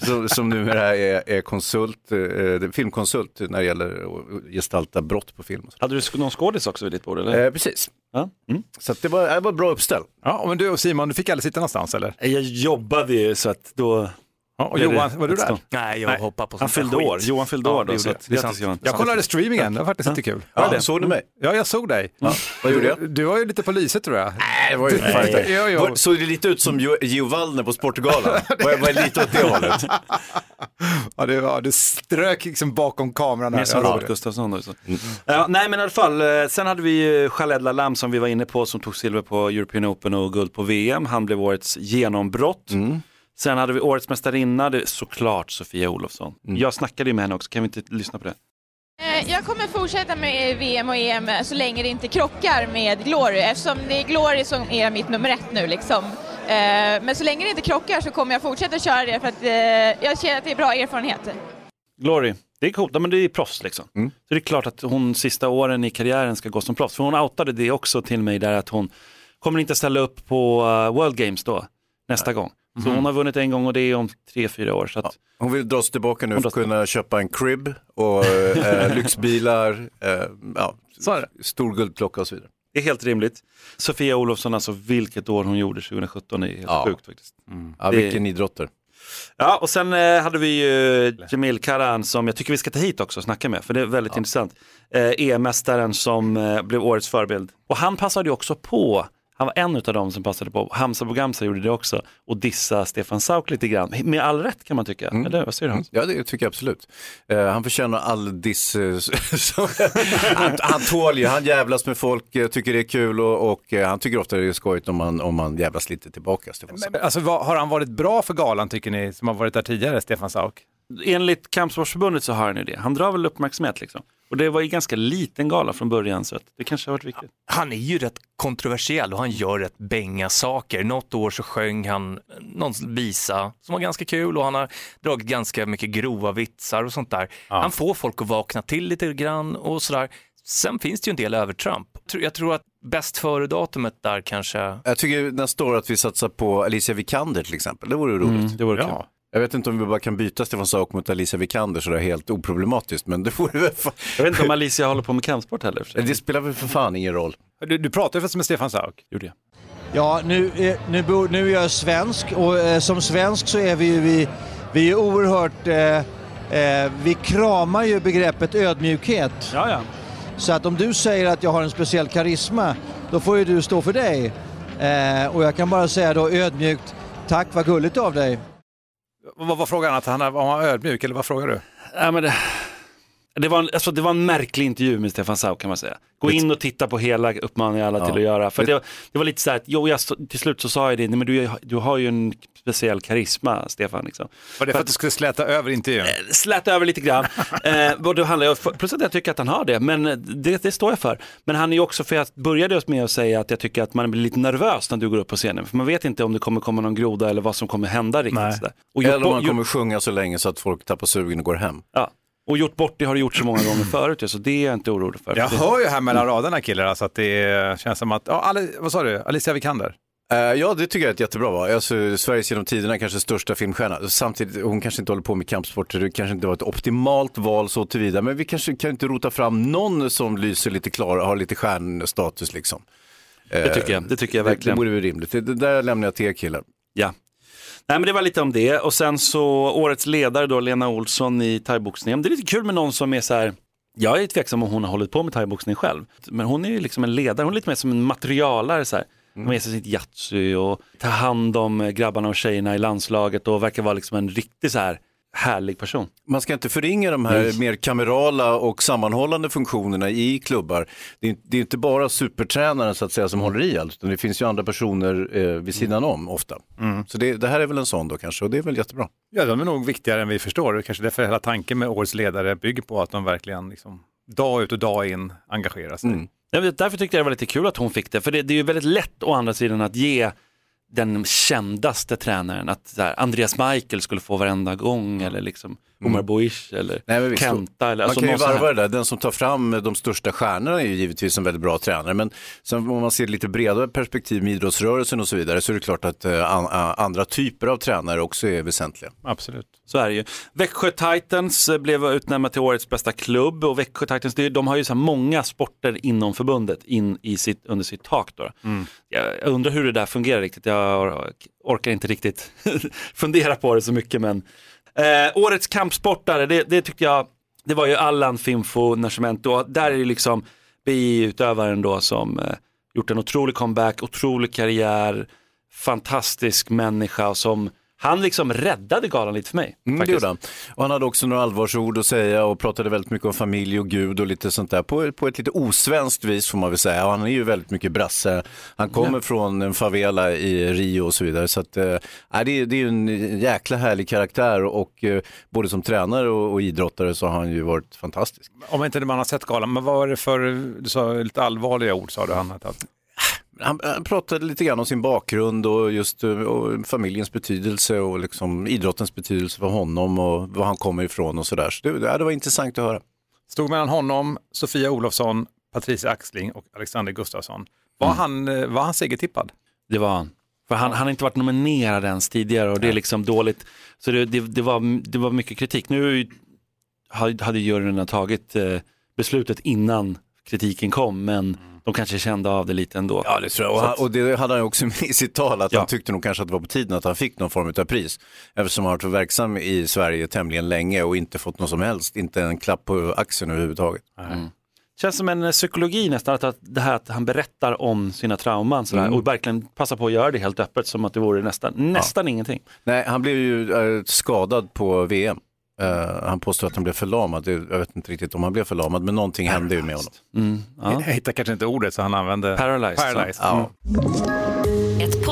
som, som numera är, är konsult, eh, filmkonsult när det gäller att gestalta brott på film. Hade du någon skådis också vid ditt bord eller? Eh, precis. Ja. Mm. Så att det, var, det var bra uppställ. Ja, men du och Simon, du fick aldrig sitta någonstans eller? Jag jobbade ju så att då... Ja, och Johan, var du där? Nej, jag Nej. hoppar på Han sånt där fyllde år. Johan fyllde år då. Så jag. Jag kollade streamingen, det var faktiskt lite kul. Ja, såg du mig? Ja, jag såg dig. Vad gjorde jag? Du, var ju lite på lyset tror jag. Nej, det var ju. Var- Såg det lite ut som Gio Wallner på Sportgalan? Var jag var lite åt det hållet? Ja, det var, du strök liksom bakom kameran. Mer som Robert Gustafsson då. Ja, nej men i alla fall, eh, sen hade vi Khaled Lalam som vi var inne på som tog silver på European Open och guld på VM. Han blev årets genombrott. Sen hade vi årets mästarinna, det är såklart Sofia Olofsson. Jag snackade ju med henne också, kan vi inte lyssna på det? Eh, Jag kommer fortsätta med VM och EM så länge det inte krockar med Glory eftersom det är Glory som är mitt nummer ett nu liksom. Eh, Men så länge det inte krockar så kommer jag fortsätta köra det för att eh, jag känner att det är bra erfarenheter. Glory, det är coolt, men det är proffs liksom. Så det är klart att hon sista åren i karriären ska gå som proffs. För hon outade det också till mig där att hon kommer inte ställa upp på eh, World Games då, nästa gång. Så hon har vunnit en gång och det är om tre, fyra år. Så att, Hon vill dra sig tillbaka nu för att kunna köpa en crib och eh, lyxbilar, eh, ja, det. stor guldklocka och så vidare. Det är helt rimligt. Sofia Olofsson, alltså vilket år hon gjorde 2017 är helt Ja. sjukt faktiskt. Ja, Det- vilken idrottare. Ja, och sen eh, hade vi ju Jamil Karan som jag tycker vi ska ta hit också och snacka med, för det är väldigt intressant. Eh, EM-mästaren som eh, blev årets förebild. Och han passade ju också på, han var en av dem som passade på, Hamza Bogamsa gjorde det också, och dissa Stefan Sauk lite grann. Med all rätt kan man tycka, eller vad säger du Hans? Ja, det tycker jag absolut. Eh, han förtjänar all diss. eh, han, han tål ju, han jävlas med folk, eh, tycker det är kul och, och han tycker ofta det är skojigt om man, om man jävlas lite tillbaka. Stefan Sauk. Men, alltså, vad, har han varit bra för galan tycker ni, som har varit där tidigare, Stefan Sauk? Enligt Kampsportsförbundet så har han ju det. Han drar väl uppmärksamhet liksom. Och det var ju ganska liten gala från början så att det kanske har varit viktigt. Han är ju rätt kontroversiell och han gör rätt bänga saker. Något år så sjöng han någon visa som var ganska kul och han har dragit ganska mycket grova vitsar och sånt där. Han får folk att vakna till lite grann och sådär. Sen finns det ju en del övertramp. Jag tror att bäst före-datumet där kanske Jag tycker nästa år att vi satsar på Alicia Vikander till exempel, det vore roligt. Mm, det vore kul. Ja. Jag vet inte om vi bara kan byta Stefan Sauk mot Alicia Vikander sådär helt oproblematiskt, men det vore väl fan... Jag vet inte om Alicia håller på med kampsport heller. Det spelar väl för fan ingen roll. Du, du pratar ju faktiskt med Stefan Sauk. Gjorde jag. Ja, nu, eh, nu, nu är jag svensk och eh, som svensk så är vi ju vi, vi är oerhört... Eh, eh, vi kramar ju begreppet ödmjukhet. Ja, ja. Så att om du säger att jag har en speciell karisma, då får ju du stå för dig. Eh, och jag kan bara säga då ödmjukt, tack vad gulligt av dig. Vad var frågan? Att han var han ödmjuk eller vad frågar du? Ja, men det, det, var en, alltså, det var en märklig intervju med Stefan Sauk kan man säga. Gå in och titta på hela uppmaningen alla till att göra. För det, det var lite så här, att, jo, jag, till slut så sa jag det, nej, men du, du har ju en speciell karisma Stefan. Liksom. Var det för att du skulle släta över intervjun? Släta över lite grann. eh, och då handlar jag, plus att jag tycker att han har det, men det, det står jag för. Men han är också, för jag började just med att säga att jag tycker att man blir lite nervös när du går upp på scenen. För man vet inte om det kommer komma någon groda eller vad som kommer hända riktigt. Och Eller om man kommer sjunga så länge så att folk tappar sugen och går hem. Ja. Och gjort bort det har du gjort så många gånger förut, så det är jag inte orolig för. Jag hör ju här mellan raderna killar alltså att det känns som att, ja, Ali, vad sa du, Alicia Vikander? Eh, ja, det tycker jag är ett jättebra val. Alltså, Sveriges genom tiderna kanske största filmstjärna. Samtidigt, hon kanske inte håller på med kampsporter, det kanske inte var ett optimalt val så tillvida, men vi kanske kan inte rota fram någon som lyser lite klar och har lite stjärnstatus liksom. det tycker jag, det tycker jag Det, det verkligen. borde väl rimligt. Det, det där lämnar jag till er killar. Ja. Nej men det var lite om det och sen så årets ledare då, Lena Olsson i thaiboxningen. Det är lite kul med någon som är så här, jag är tveksam om hon har hållit på med thaiboxning själv, men hon är ju liksom en ledare, hon är lite mer som en materialare så här. Har med sig sitt Yatzy och tar hand om eh, grabbarna och tjejerna i landslaget och verkar vara liksom en riktigt så här härlig person. Man ska inte förringa de här Nej. mer kamerala och sammanhållande funktionerna i klubbar. Det är, det är inte bara supertränaren så att säga som håller i allt, utan det finns ju andra personer eh, vid sidan om ofta. Så det, det här är väl en sån då kanske och det är väl jättebra. Ja, de är nog viktigare än vi förstår. Det Kanske därför hela tanken med årets ledare bygger på att de verkligen liksom, dag ut och dag in engagerar sig. Därför tyckte jag det var lite kul att hon fick det, för det, det är ju väldigt lätt å andra sidan att ge den kändaste tränaren, att här, Andreas Michael skulle få varenda gång eller liksom Omar Boish eller Mm. Nej, men visst, Kenta. Eller, Man alltså kan ju varva det där. Den som tar fram de största stjärnorna är ju givetvis en väldigt bra tränare. Men sen om man ser lite bredare perspektiv med idrottsrörelsen och så vidare så är det klart att a- andra typer av tränare också är väsentliga. Absolut. Så är det ju. Växjö Titans eh, blev utnämnda till årets bästa klubb och Växjö Titans, de har ju så här många sporter inom förbundet in i sitt, under sitt tak. Då. Jag jag undrar hur det där fungerar riktigt. Jag orkar inte riktigt fundera på det så mycket. Men eh, årets kampsportare, det, det tyckte jag, det var ju Allan Finfo Nascimento. Där är det liksom BI-utövaren då som eh, gjort en otrolig comeback, otrolig karriär, fantastisk människa och som han liksom räddade galan lite för mig. Mm, det gjorde han. Och han hade också några allvarsord att säga och pratade väldigt mycket om familj och Gud och lite sånt där på, på ett lite osvenskt vis får man väl säga. Och han är ju väldigt mycket brasse. Han kommer från en favela i Rio och så vidare. Så att, nej, det, är, det är ju en jäkla härlig karaktär och eh, både som tränare och, och idrottare så har han ju varit fantastisk. Om inte man har sett galan, men vad var det för, du sa lite allvarliga ord sa du han. Han, han pratade lite grann om sin bakgrund och just eh, och familjens betydelse och liksom idrottens betydelse för honom och var han kommer ifrån och sådär. Så det, det, var intressant att höra. Stod mellan honom, Sofia Olofsson, Patricia Axling och Alexander Gustafsson. Var, han, eh, var han segertippad? Det var han. För han, han har inte varit nominerad ens tidigare och det är liksom dåligt. Så det, det, det, var, det var mycket kritik. Nu hade juryn tagit eh, beslutet innan kritiken kom, men de kanske kände av det lite ändå. Ja, det tror jag. Och, han, och det hade han också med i sitt tal, att Ja. han tyckte nog kanske att det var på tiden att han fick någon form av pris. Eftersom han har varit verksam i Sverige tämligen länge och inte fått något som helst, inte en klapp på axeln överhuvudtaget. Känns som en eh, psykologi nästan, att, det här att han berättar om sina trauman sådär, Mm. och verkligen passar på att göra det helt öppet som att det vore nästan, nästan ingenting. Nej, han blev ju eh, skadad på VM. Eh, han påstår att han blev förlamad. Jag vet inte riktigt om han blev förlamad, men någonting hände ju med honom. Mm, Jag hittar kanske inte ordet så han använde Paralyzed. paralyzed. Ja. Ett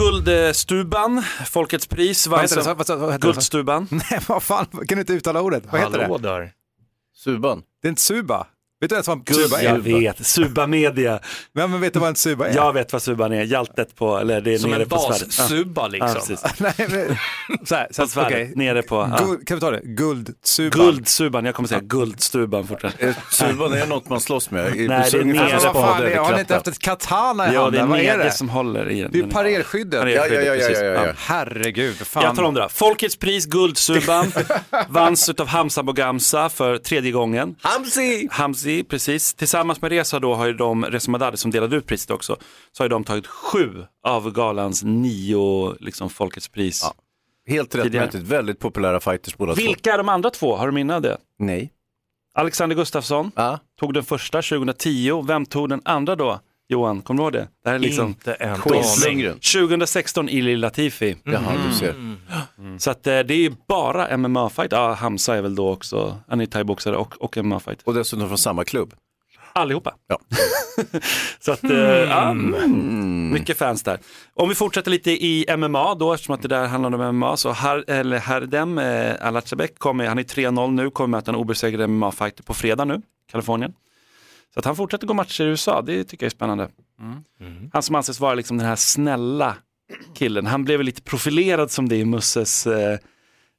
Guldstuban, Folkets pris, Vad heter det? vann- Vad- vad- vad heter det? Guldstuban. Nej, vad fan, kan du inte uttala ordet? Vad heter Hallå det? där. Suban. Det är inte Suba. Vet du ens vad Guld, Suba jag är? vet, Suba Media. Men, men vet du vad en Suba är? Jag vet vad Suban är, hjältet på, eller det är Som nere en på svärdet. bas-suba liksom. Ja, precis. Nej, men, så här, så På att, svärdet, okej. nere på. Ja. Guld, kan vi ta det? Guldsuban. Guldsuban, jag kommer säga guldstuban fortfarande. Eh, Suban är något man slåss med. Nej, det är ungefär nere som Alltså, vad fan, eller är- har ni inte haft ett katana i Ja, det handen? är Vad är nere det? som håller i den. Det är ju parerskyddet. Ja, ja, ja, precis. ja, ja. Herregud, fan. Jag tar om det då. Folkets pris, Guldsuban, vanns av Hamza Bogamsa för tredje gången. Hamzi! Hamzi, precis. Tillsammans med Reza då har ju de, Reza Madadi som delade ut priset också, så har ju de tagit sju av galans nio liksom, Folkets pris. Ja, Helt rättmätigt, väldigt populära fighters båda. Vilka är de andra två? Har du minne av det? Nej. Alexander Gustafsson Ja. tog den första 2010. Vem tog den andra då? Johan, kommer du ihåg det? Det här är liksom Inte en quiz. aning. Lundgren. 2016 Ili Latifi. Jaha, du ser. Så att, eh, det är ju bara MMA-fight. Ja, Hamza är väl då också, han är thaiboxare och, och MMA-fight. Och dessutom från samma klubb. Allihopa. Ja. Så att, eh, ja, mm, mycket fans där. Om vi fortsätter lite i MMA då, eftersom att det där handlar om MMA, så Har, eller Hardem eh, Alacebek kommer, han är 3-0 nu, kommer möta en obesegrad MMA-fighter på fredag nu, Kalifornien. Så att han fortsätter gå matcher i USA, det tycker jag är spännande. Han som anses vara liksom den här snälla killen, han blev lite profilerad som det i Musses eh,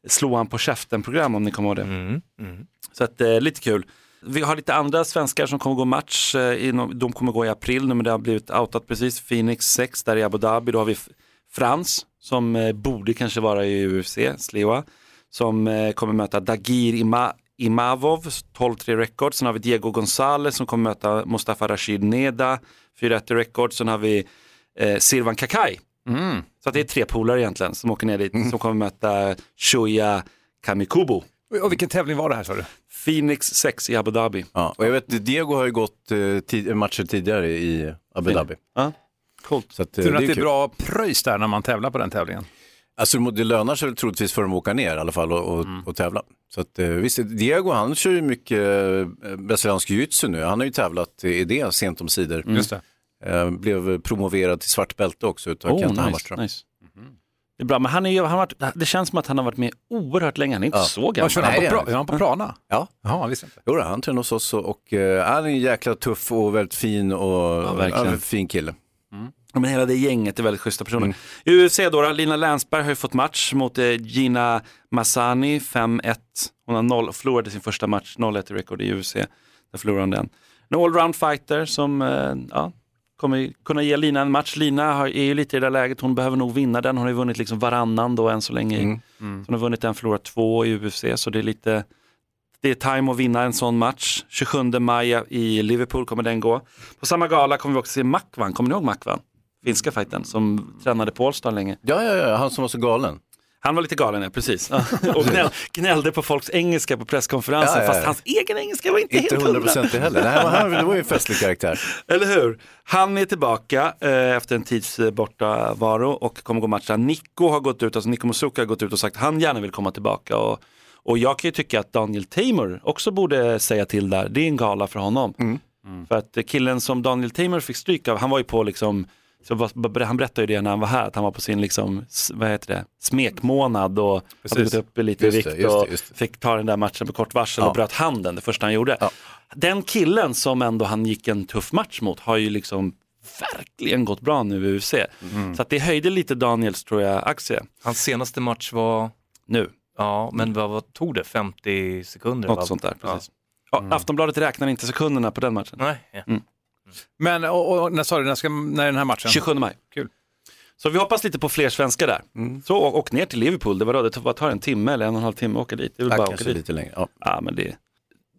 Slå han på käften-program om ni kommer ihåg det. Mm, mm. Så att, eh, lite kul. Vi har lite andra svenskar som kommer gå match. eh, De kommer gå i april nu men det har blivit outat precis. Phoenix 6 där i Abu Dhabi. Då har vi Frans som eh, borde kanske vara i UFC, Sliwa. Som eh, kommer möta Dagir Ima Imavov, 12-3 record. Sen har vi Diego Gonzalez som kommer möta Mustafa Rashid Neda, 4-1 record. Sen har vi eh, Sirvan Kakai. Så att det är tre polare egentligen som åker ner dit, som kommer möta Shoya Kamikubo. Och vilken tävling var det här sa du? Phoenix 6 i Abu Dhabi. Ja, och jag vet, Diego har ju gått eh, tid- matcher tidigare i Abu Dhabi. Ja, coolt. Så att, eh, Tur att det är kul. bra pröjs där när man tävlar på den tävlingen. Alltså det lönar sig troligtvis för dem att åka ner i alla fall och, och, Mm. och tävla. Så att, eh, visst, Diego han kör ju mycket eh, brasiliansk jiu-jitsu nu. Han har ju tävlat i det sent om sidor. Just det. Eh, blev promoverad till svart bälte också utav Oh, Kent nice, Hammarström. nice. Det är bra, men han är ju, han har varit, det känns som att han har varit med oerhört länge. Han är inte Ja. så gammal. kör han på, pra- är han på Prana? Ja, Jaha, visst inte. jo, han tränar hos oss och, och eh, han är en jäkla tuff och väldigt fin och verkligen. ja, fin kille. Men hela det gänget är väldigt schyssta personer. I UFC då, då, Lina Länsberg har ju fått match mot eh, Gina Massani, 5-1. Hon har noll, förlorade sin första match, 0-1 i rekord i UFC. Där förlorade hon den. En allround fighter som eh, ja, kommer kunna ge Lina en match. Lina har, är ju lite i det där läget, hon behöver nog vinna den. Hon har ju vunnit liksom varannan då än så länge. Mm. Så hon har vunnit en, förlorat två i UFC, så det är lite det är time att vinna en sån match. 27 maj i Liverpool kommer den gå. På samma gala kommer vi också se Makvan, kommer ni ihåg Makvan? Finska fighten som tränade på Allstar länge. Ja, ja, ja, han som var så galen. Han var lite galen, ja precis. Och gnäll, gnällde på folks engelska på presskonferensen, Ja, ja, ja. fast hans egen engelska var inte, Inte helt hundra. 100% heller. Nej, han, det var ju en festlig karaktär. Eller hur? Han är tillbaka eh, efter en tids eh, bortavaro och kommer gå matcha. Nico har gått ut, alltså Nico Musuka har gått ut och sagt att han gärna vill komma tillbaka. Och, och jag kan ju tycka att Daniel Tamer också borde säga till där. Det är en gala för honom. För att killen som Daniel Tamer fick stryk av, han var ju på liksom så var- han berättade ju det när han var här, att han var på sin liksom, vad heter det, smekmånad och hade Precis. gått upp i lite Just vikt det, just det, och just det. fick ta den där matchen på kort varsel Ja. och bröt handen det första han gjorde. Den killen som ändå han gick en tuff match mot har ju liksom verkligen gått bra nu i UFC. Mm. Så att det höjde lite Daniels, tror jag, aktie Hans senaste match var, nu. ja men vad, vad tog det, 50 sekunder? Något va? sånt där, precis. Ja, Aftonbladet räknar inte sekunderna på den matchen. Nej, ja. Men och, och, när sa du, när, ska, när är den här matchen? 27 maj. Kul. Så vi hoppas lite på fler svenskar där. Så och, och ner till Liverpool, det var då, det tar, vad tar en timme eller en och en halv timme att åka dit. Det är väl bara åka dit. lite längre. Ja. Ja, men det...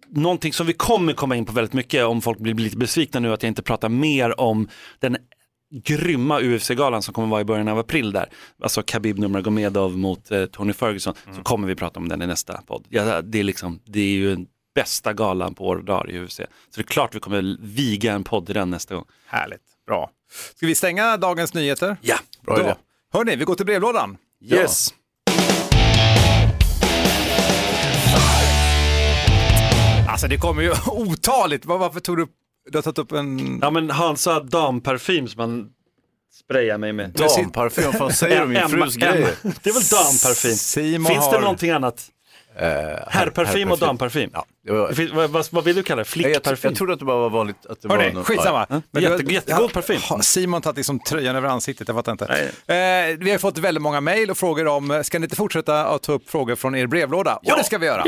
Någonting som vi kommer komma in på väldigt mycket om folk blir lite besvikna nu att jag inte pratar mer om den grymma UFC-galan som kommer vara i början av april där. Alltså Khabib Nurmagomedov mot eh, Tony Ferguson. Så kommer vi prata om den i nästa podd. Ja, det, är liksom, det är ju den bästa galan på år och dagar i UFC. Så det är klart vi kommer viga en podd i den nästa gång. Härligt, bra. Ska vi stänga dagens nyheter? Ja, Bra idé. Hörni, vi går till brevlådan. yes. Alltså det kommer ju otaligt. Var- Varför tog du du har tagit upp en... Ja men Hans sa damparfym som han sprayar mig med. Damparfym, vad fan säger du om min frus grejer? Det är väl damparfym? Simon Finns har... det någonting annat? Eh, Herrparfym och damparfym? Ja, det finns- Vad, vad, vad vill du kalla det? jag, jag, Flickparfym? jag trodde att det bara var vanligt att det var Hörni, någon- skitsamma. Ja, Men jätte- du- jättegod ja, parfym. Simon tagit liksom tröjan över ansiktet? Jag fattar inte. Eh, vi har fått väldigt många mejl och frågor om, ska ni inte fortsätta att ta upp frågor från er brevlåda? Och det ska vi göra.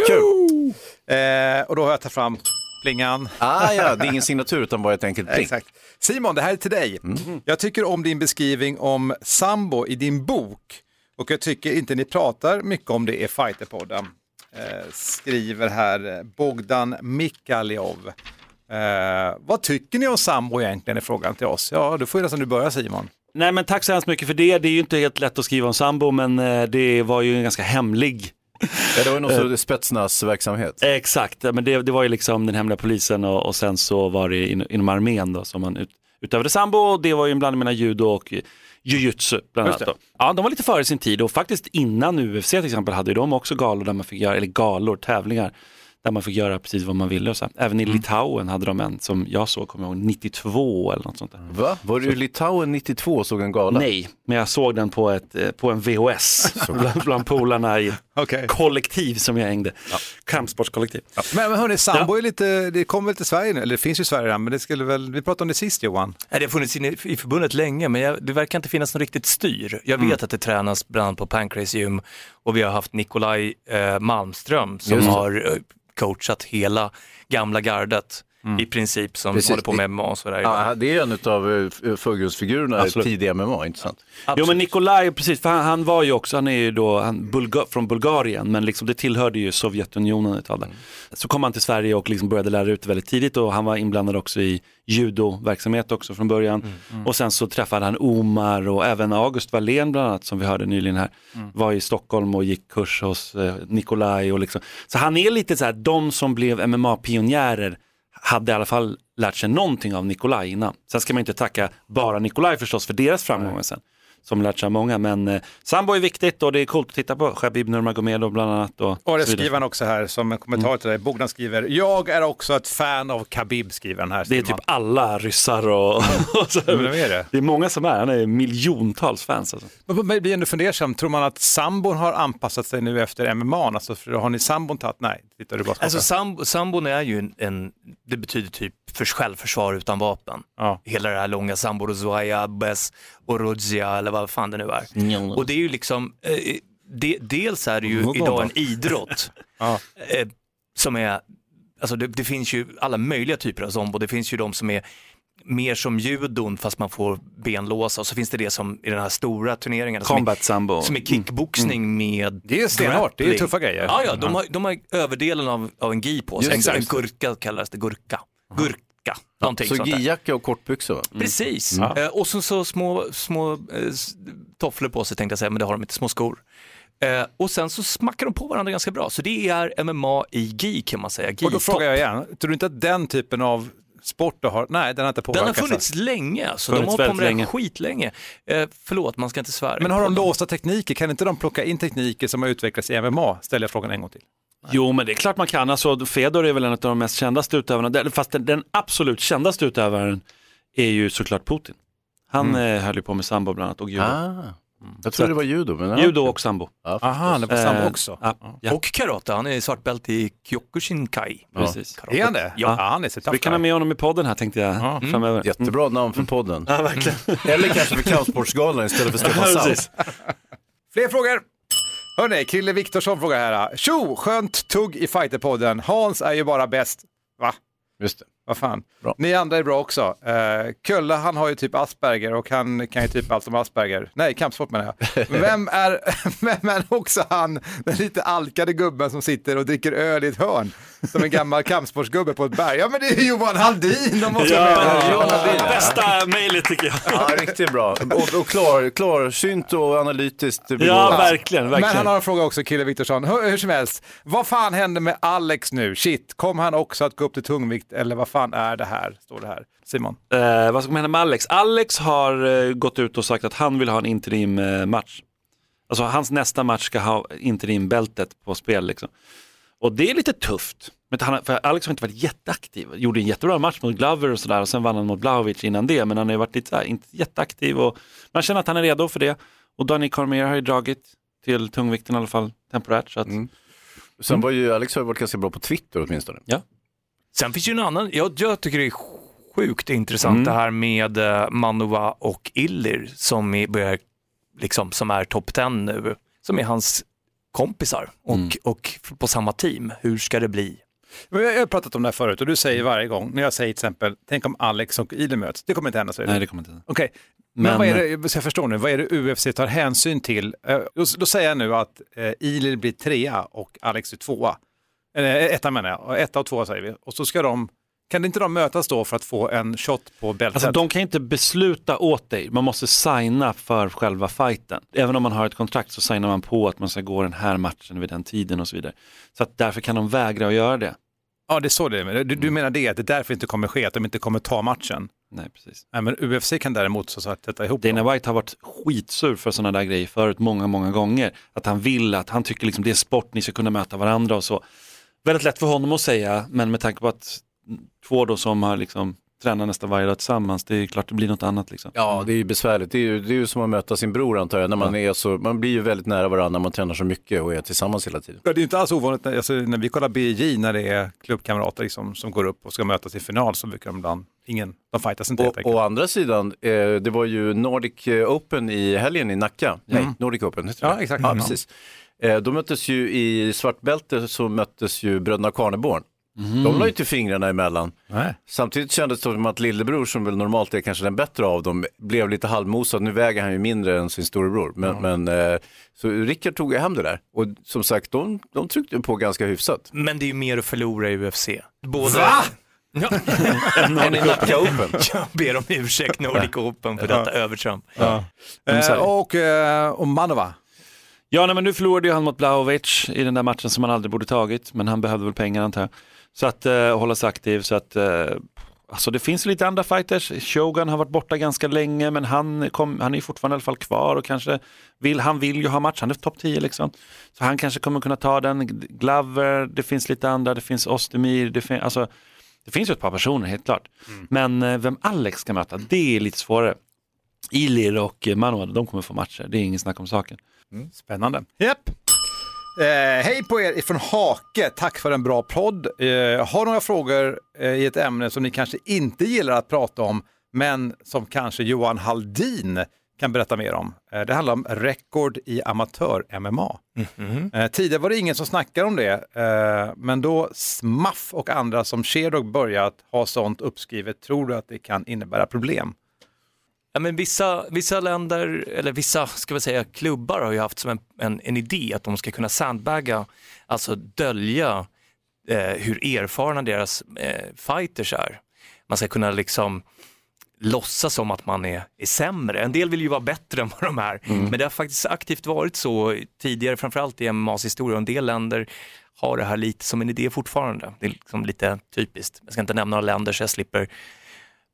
Eh, och då har jag tagit fram plingan. Ah, ja, det är ingen signatur utan bara ett enkelt pling. Exakt. Simon, det här är till dig. Mm. Jag tycker om din beskrivning om sambo i din bok och jag tycker inte ni pratar mycket om det i Fighterpodden. Eh, skriver här eh, Bogdan Mikaljov. Eh, vad tycker ni om sambo egentligen är frågan till oss. Ja, då får ju nästan du börja Simon. Nej men tack så hemskt mycket för det. Det är ju inte helt lätt att skriva om sambo men eh, det var ju en ganska hemlig Ja, det var ju någon sorts spetsnaz-verksamhet. Exakt, men det, det var ju liksom den hemliga polisen och, och sen så var det in, inom armén då som man ut, utövade sambo och det var ju en blandning mellan judo och jujutsu bland annat. Ja, de var lite före sin tid och faktiskt innan UFC till exempel hade de också galor där man fick göra, eller galor, tävlingar, där man fick göra precis vad man ville. Och så. Även i Litauen hade de en som jag såg, kommer jag ihåg, 92 eller något sånt där. Va? Var du i Litauen 92 och såg en gala? Nej, men jag såg den på, ett, eh, på en VHS bland, bland polarna i Okej. kollektiv som jag hängde. Kampsportskollektiv. Men, men hörni, sambo är lite, det kommer väl till Sverige nu, eller det finns ju i Sverige redan, men det skulle väl, vi pratade om det sist Johan. Nej, det har funnits inne i förbundet länge, men jag, det verkar inte finnas något riktigt styr. Jag vet att det tränas bland annat på Pancrase Gym och vi har haft Nikolaj eh, Malmström som har eh, coachat hela gamla gardet i princip som Precis. håller på med MMA och sådär. Ja, det är en av förgrundsfigurerna i Absolut. tidig MMA, inte sant? Jo men Nikolaj, precis, för han, han var ju också, han är ju då han, Bulga, från Bulgarien, men liksom det tillhörde ju Sovjetunionen ett tag där. Så kom han till Sverige och liksom började lära ut väldigt tidigt och han var inblandad också i judoverksamhet också från början. Och sen så träffade han Omar och även August Wallén bland annat som vi hörde nyligen här. Var i Stockholm och gick kurs hos eh, Nikolaj och liksom. Så han är lite så här, de som blev MMA-pionjärer hade i alla fall lärt sig någonting av Nikolaj innan. Sen ska man inte tacka bara Nikolaj förstås för deras framgångar sen. Som lärt sig av många, men eh, sambo är viktigt och det är coolt att titta på. Shabib Nurmagomedov bland annat. Och, Och det skriver han också här som en kommentar till dig. Bogdan skriver, jag är också ett fan av Khabib, skriver han här. Det är typ alla ryssar och, och så. Men vem är det? Det är många som är, han är miljontals fans alltså. Men man blir ändå fundersam, tror man att sambon har anpassat sig nu efter MMA? Alltså, för har ni sambon tagit? Nej, tittar du bara. Alltså sambo, sambon är ju en, en, det betyder typ för självförsvar utan vapen. Ja. Hela det här långa sambo, Rozoaya, Orozia eller vad fan det nu är. Och det är ju liksom, eh, det, dels är det ju idag en idrott eh, som är, alltså det, det finns ju alla möjliga typer av sambo, det finns ju de som är mer som judon fast man får benlåsa. Och så finns det det som i den här stora turneringen som är, sambo. som är kickboxning med Det är stenhårt, det är tuffa grejer. Ja, ja, de har, de har överdelen av, av en gi på sig. En, en gurka kallas det, gurka. Gurka, någonting Så gijacka och kortbyxor. va? Precis, Mm. eh, och så, så små, små eh, tofflor på sig tänkte jag säga, men det har de inte, små skor. Eh, och sen så smackar de på varandra ganska bra, så det är MMA i gi kan man säga. Och då frågar jag igen, tror du inte att den typen av sport du har, nej den har inte Den påverkats? har funnits länge, alltså. de Funnits har hållit på med länge. det skitlänge. Eh, förlåt, man ska inte svära. Men har de låsta tekniker, kan inte de plocka in tekniker som har utvecklats i MMA? Ställer jag frågan en gång till. Jo, men det är klart man kan. Alltså, Fedor är väl en av de mest kändaste utövarna. Den- Fast den, den absolut kändaste utövaren är ju såklart Putin. Han mm. höll ju på med sambo bland annat och judo. Ah. Jag trodde det var judo. Men Judo och sambo. Ja, Aha, det var samma Eh, också. Ja, ja. Och karate, han är svartbälte i Kyokushinkai. Precis. Karate. Är han det? Ja. Ja, han är så Så vi kan ha med honom i podden här tänkte jag Ja. framöver. Jättebra namn för podden. Ja, verkligen. Eller kanske för Kampsportsgalan istället för Stefan Ja, precis. Fler frågor! Hörrni, Krille Viktorsson frågar här. Tjo, skönt tugg i fighterpodden. Hans är ju bara bäst. Va? Just det. Vad fan. Bra. Ni andra är bra också. Uh, Kölle, han har ju typ Asperger och han kan ju typ allt om Asperger. Nej, kampsport menar jag. Vem är, vem är också han, den lite alkade gubben som sitter och dricker öl i ett hörn? Som en gammal kampsportsgubbe på ett berg. Ja, men det är ju Johan Halldin! De måste Ja, med. Johan Halldin. Bästa mejlet tycker jag. Ja, riktigt bra. Och, och klar, klarsynt och analytiskt. Ja, begåvad. verkligen. Men verkligen. han har en fråga också, Kille Viktorsson. Hur, hur som helst, vad fan hände med Alex nu? Shit, kom han också att gå upp till tungvikt eller vad fan är det här? Står det här. Simon? Eh, vad ska hända med Alex? Alex har eh, gått ut och sagt att han vill ha en interim eh, match. Alltså hans nästa match ska ha interimbältet på spel. Liksom. Och det är lite tufft. Men han, för Alex har inte varit jätteaktiv. Gjorde en jättebra match mot Glover och sådär och sen vann han mot Blahovic innan det. Men han har ju varit lite så här, inte jätteaktiv och man känner att han är redo för det. Och Danny Cormier har ju dragit till tungvikten i alla fall temporärt. Så att, Mm. Sen var ju Alex har varit ganska bra på Twitter åtminstone. Sen finns ju en annan, jag, jag tycker det är sjukt intressant Mm. det här med uh, Manova och Illir som är, börjar, liksom, som är topp 10 nu, som är hans kompisar och, Mm. och på samma team. Hur ska det bli? Jag har pratat om det här förut och du säger varje gång, när jag säger till exempel, tänk om Alex och Ili möts. Det kommer inte hända, säger du? nej, det kommer inte hända. Okej, men, Men- vad är det, så jag förstår nu, vad är det UFC tar hänsyn till? Eh, Då, då säger jag nu att eh, blir trea och Alex är tvåa. Eller eh, etta menar jag, etta och tvåa säger vi. Och så ska de, kan inte de mötas då för att få en shot på bältet? Alltså de kan inte besluta åt dig, man måste signa för själva fighten. Även om man har ett kontrakt så signar man på att man ska gå den här matchen vid den tiden och så vidare. Så att därför kan de vägra att göra det. Ja, det är så det är. Du, du menar det, att det därför inte kommer ske, att de inte kommer ta matchen? Nej, precis. Nej, men UFC kan däremot så att sätta ihop dem. Dana White har varit skitsur för sådana där grejer förut många, många gånger. Att han vill att, han tycker liksom det är sport, ni ska kunna möta varandra och så. Väldigt lätt för honom att säga, men med tanke på att två då som har liksom tränat nästan varje dag tillsammans, det är klart det blir något annat liksom. Ja, det är ju besvärligt. Det är ju, det är ju som att möta sin bror antar jag. När man, är så, man blir ju väldigt nära varandra när man tränar så mycket och är tillsammans hela tiden. Ja, det är inte alls ovanligt, när, alltså, när vi kollar BJ, när det är klubbkamrater liksom, som går upp och ska mötas i final så brukar de ibland, ingen, de fightas inte helt Och, enkelt. å andra sidan, eh, det var ju Nordic Open i helgen i Nacka. Nej, Nordic Open heter Ja, exakt. Ja, Ja. precis. Eh, de möttes ju i svartbälte så möttes ju bröderna Karneborn. Mhm. De la ju inte fingrarna emellan. Nej. Samtidigt kändes det som att lillebror, som väl normalt är kanske den bättre av dem, blev lite halvmosad. Nu väger han ju mindre än sin storebror. Men, men, eh, så Rickard tog ju hem det där. Och som sagt, de, de tryckte på ganska hyfsat. Men det är ju mer att förlora i UFC. Både... Va? Ja. Nacka Open. Jag ber om ursäkt Nordic Open för detta övertramp. Ja. Eh, och, eh, och Manova. Ja, nej, men nu förlorade ju han mot Blahovic i den där matchen som han aldrig borde tagit, men han behövde väl pengar antar jag. Så att eh, hålla sig aktiv, så att eh, alltså det finns lite andra fighters. Shogun har varit borta ganska länge, men han, kom, han är fortfarande i alla fall kvar och kanske vill, han vill ju ha match, han är topp 10 liksom. Så han kanske kommer kunna ta den. Glover, det finns lite andra, det finns Ostemir, det, fin, alltså, det finns ju ett par personer helt klart. Men eh, vem Alex ska möta, det är lite svårare. Ilir och Manuel, de kommer få matcher, det är ingen snack om saken. Spännande. Japp. Eh, hej på er ifrån Hake, tack för en bra podd. Eh, har några frågor eh, i ett ämne som ni kanske inte gillar att prata om, men som kanske Johan Haldin kan berätta mer om. Eh, det handlar om rekord i amatör-MMA. Eh, tidigare var det ingen som snackade om det, eh, men då Smaff och andra som Sherdog börjat ha sånt uppskrivet, tror du att det kan innebära problem? Ja, men vissa, vissa länder, eller vissa ska vi säga, klubbar har ju haft som en, en, en idé att de ska kunna sandbagga, alltså dölja eh, hur erfarna deras eh, fighters är. Man ska kunna liksom låtsas som att man är, är sämre. En del vill ju vara bättre än vad de är, men det har faktiskt aktivt varit så tidigare, framförallt i MMAs historia. Och En del länder har det här lite som en idé fortfarande. Det är liksom lite typiskt. Jag ska inte nämna några länder så jag slipper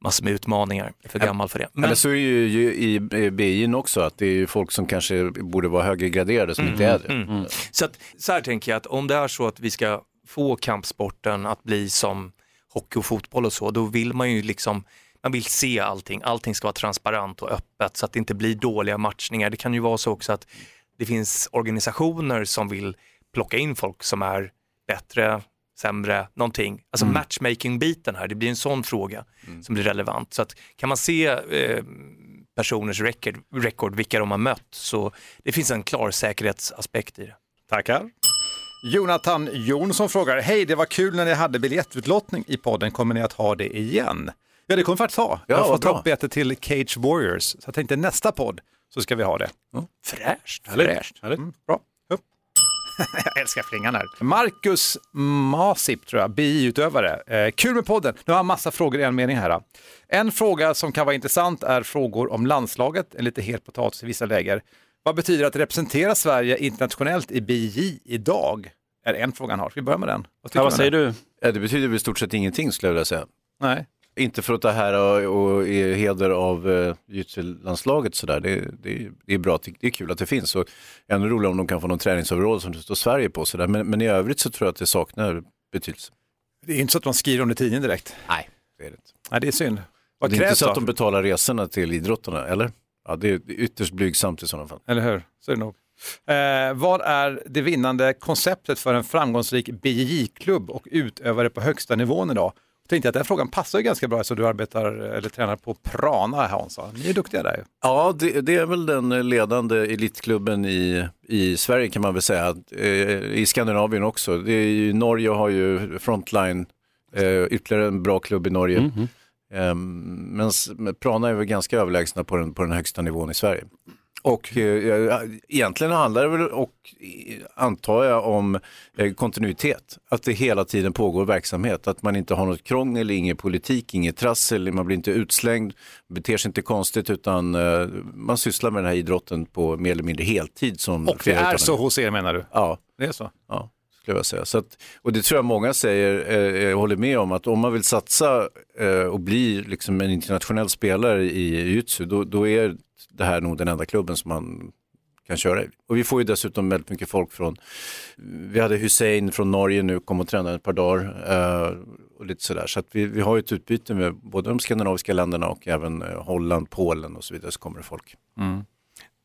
massor med utmaningar. Jag är för gammal för det. Men, Eller så är det ju, i BI'n också, att det är ju folk som kanske borde vara högre graderade som inte är det. Mm. Så, att, så här tänker jag att om det är så att vi ska få kampsporten att bli som hockey och fotboll och så, då vill man ju liksom man vill se allting, allting ska vara transparent och öppet så att det inte blir dåliga matchningar. Det kan ju vara så också att det finns organisationer som vill plocka in folk som är bättre, sämre, någonting. Alltså matchmaking-biten här, det blir en sån fråga som blir relevant. Så att kan man se eh, personers record, record, vilka de har mött, så det finns en klar säkerhetsaspekt i det. Tackar. Jonathan Jonsson frågar, hej det var kul när ni hade biljettutlottning i podden, kommer ni att ha det igen? Ja det kommer vi faktiskt ha. jag har fått bra. uppbiljetter till Cage Warriors, så jag tänkte nästa podd så ska vi ha det. Fräscht. Fräscht. Mm, bra. Jag älskar flingan här. Marcus Masip tror jag, BI-utövare. Eh, kul med podden. Nu har jag massa frågor i en mening här. En fråga som kan vara intressant är frågor om landslaget, en lite het potatis i vissa läger. Vad betyder det att representera Sverige internationellt i BJ idag? Är en fråga han har. Ska vi börja med den? tycker Ja, vad säger du? Ja, det betyder väl i stort sett ingenting skulle jag vilja säga. Nej. Inte för att ta här och, och i heder av uh, landslaget sådär. Det, det, det är bra, det det är kul att det finns. Och ännu roligare om de kan få någon träningsoverall som det står Sverige på. Sådär. Men, men i övrigt så tror jag att det saknar betydelse. Det är inte så att man skriver om det i tidningen direkt. Nej, det är det inte. Nej, det är synd. Vad det är inte så då? att de betalar resorna till idrottarna, eller? Ja, det är det är ytterst blygsamt i sådana fall. Eller hur? Så är det nog. Eh, vad är det vinnande konceptet för en framgångsrik BJJ-klubb och utövare på högsta nivån idag? Jag tänkte att den frågan passar ju ganska bra så du arbetar eller tränar på Prana Hansa. Ni är duktiga där ju. Ja, det, det är väl den ledande elitklubben i, i Sverige kan man väl säga. Eh, I Skandinavien också. Det är ju, Norge har ju Frontline, eh, ytterligare en bra klubb i Norge. Men s- men Prana är väl ganska överlägsna på den, på den högsta nivån i Sverige. Och eh, egentligen handlar det väl, och eh, antar jag, om eh, kontinuitet. Att det hela tiden pågår verksamhet. Att man inte har något krångel, ingen politik, inget trassel, man blir inte utslängd, beter sig inte konstigt utan eh, man sysslar med den här idrotten på mer eller mindre heltid. Som Och det är så hos er menar du? Ja. Det är så? Ja, skulle jag säga. Så att, och det tror jag många säger, eh, jag håller med om, att om man vill satsa eh, och bli liksom en internationell spelare i jujutsu, då, då är det här är nog den enda klubben som man kan köra i. Och vi får ju dessutom väldigt mycket folk från, vi hade Hussein från Norge nu, kom och tränade ett par dagar eh, och lite sådär. Så att vi, vi har ju ett utbyte med både de skandinaviska länderna och även eh, Holland, Polen och så vidare så kommer det folk. Mm.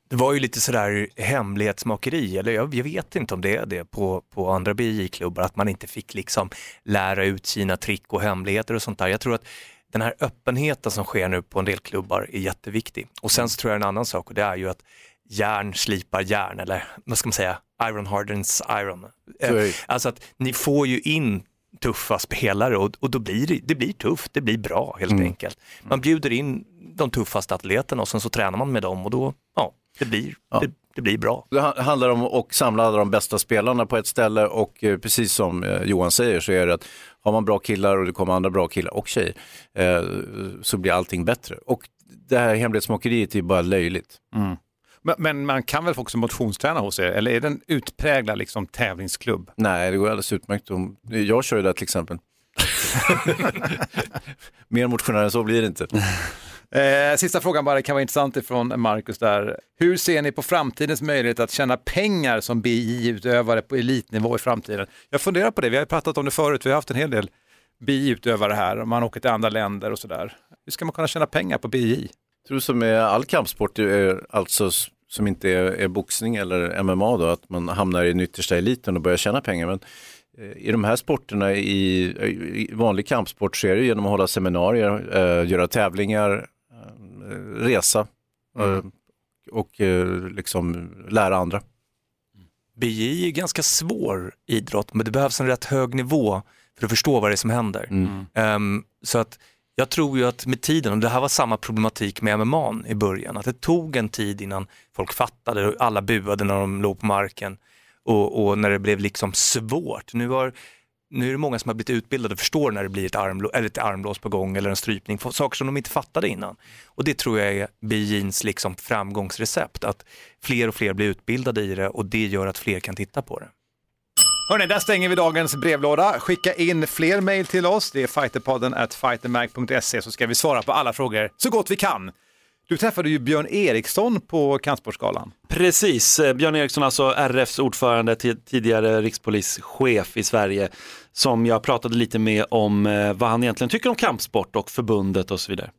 Det var ju lite sådär hemlighetsmakeri, eller jag, jag vet inte om det är det på, på andra BJ-klubbar, att man inte fick liksom lära ut sina trick och hemligheter och sånt där. Jag tror att den här öppenheten som sker nu på en del klubbar är jätteviktig. Och sen så tror jag en annan sak och det är ju att järn slipar järn, eller vad ska man säga, iron hardens iron. Det. Eh, Alltså att ni får ju in tuffa spelare och, och då blir det, det blir tufft, det blir bra helt Mm. enkelt. Man bjuder in de tuffaste atleterna och sen så tränar man med dem och då, ja, det blir, Det, det blir bra. Det ha- handlar om att samla alla de bästa spelarna på ett ställe och eh, precis som eh, Johan säger så är det att har man bra killar och det kommer andra bra killar och tjejer eh, så blir allting bättre. Och det här hemlighetsmakeriet är bara löjligt. Men, men man kan väl också motionsträna hos er, eller är det en utpräglad liksom, tävlingsklubb? Nej, det går alldeles utmärkt. Jag kör ju där till exempel. Mer motionär än så blir det inte. Eh, sista frågan bara, det kan vara intressant ifrån Marcus där. Hur ser ni på framtidens möjlighet att tjäna pengar som BI-utövare på elitnivå i framtiden? Jag funderar på det, vi har pratat om det förut, vi har haft en hel del BI-utövare här, man åker till andra länder och sådär. Hur ska man kunna tjäna pengar på BI? Jag tror som med all kampsport, alltså som inte är, är boxning eller MMA då, att man hamnar i den yttersta eliten och börjar tjäna pengar. Men eh, i de här sporterna, i, i vanlig kampsport, så är det genom att hålla seminarier, eh, göra tävlingar, resa eh, och eh, liksom lära andra. BJ är ju ganska svår idrott, men det behövs en rätt hög nivå för att förstå vad det är som händer. Ehm, så att jag tror ju att med tiden, och det här var samma problematik med MMA i början, att det tog en tid innan folk fattade och alla buade när de låg på marken och, och när det blev liksom svårt. Nu, har, nu är det många som har blivit utbildade och förstår när det blir ett, armlå, eller ett armlås på gång eller en strypning, saker som de inte fattade innan. Och det tror jag är BJs liksom framgångsrecept, att fler och fler blir utbildade i det och det gör att fler kan titta på det. Hörni, där stänger vi dagens brevlåda. Skicka in fler mejl till oss. Det är fighterpodden at fightermag.se så ska vi svara på alla frågor så gott vi kan. Du träffade ju Björn Eriksson på Kampsportsgalan. Precis, Eh, Björn Eriksson alltså RFs ordförande, ti- tidigare rikspolischef i Sverige, som jag pratade lite med om eh, vad han egentligen tycker om kampsport och förbundet och så vidare.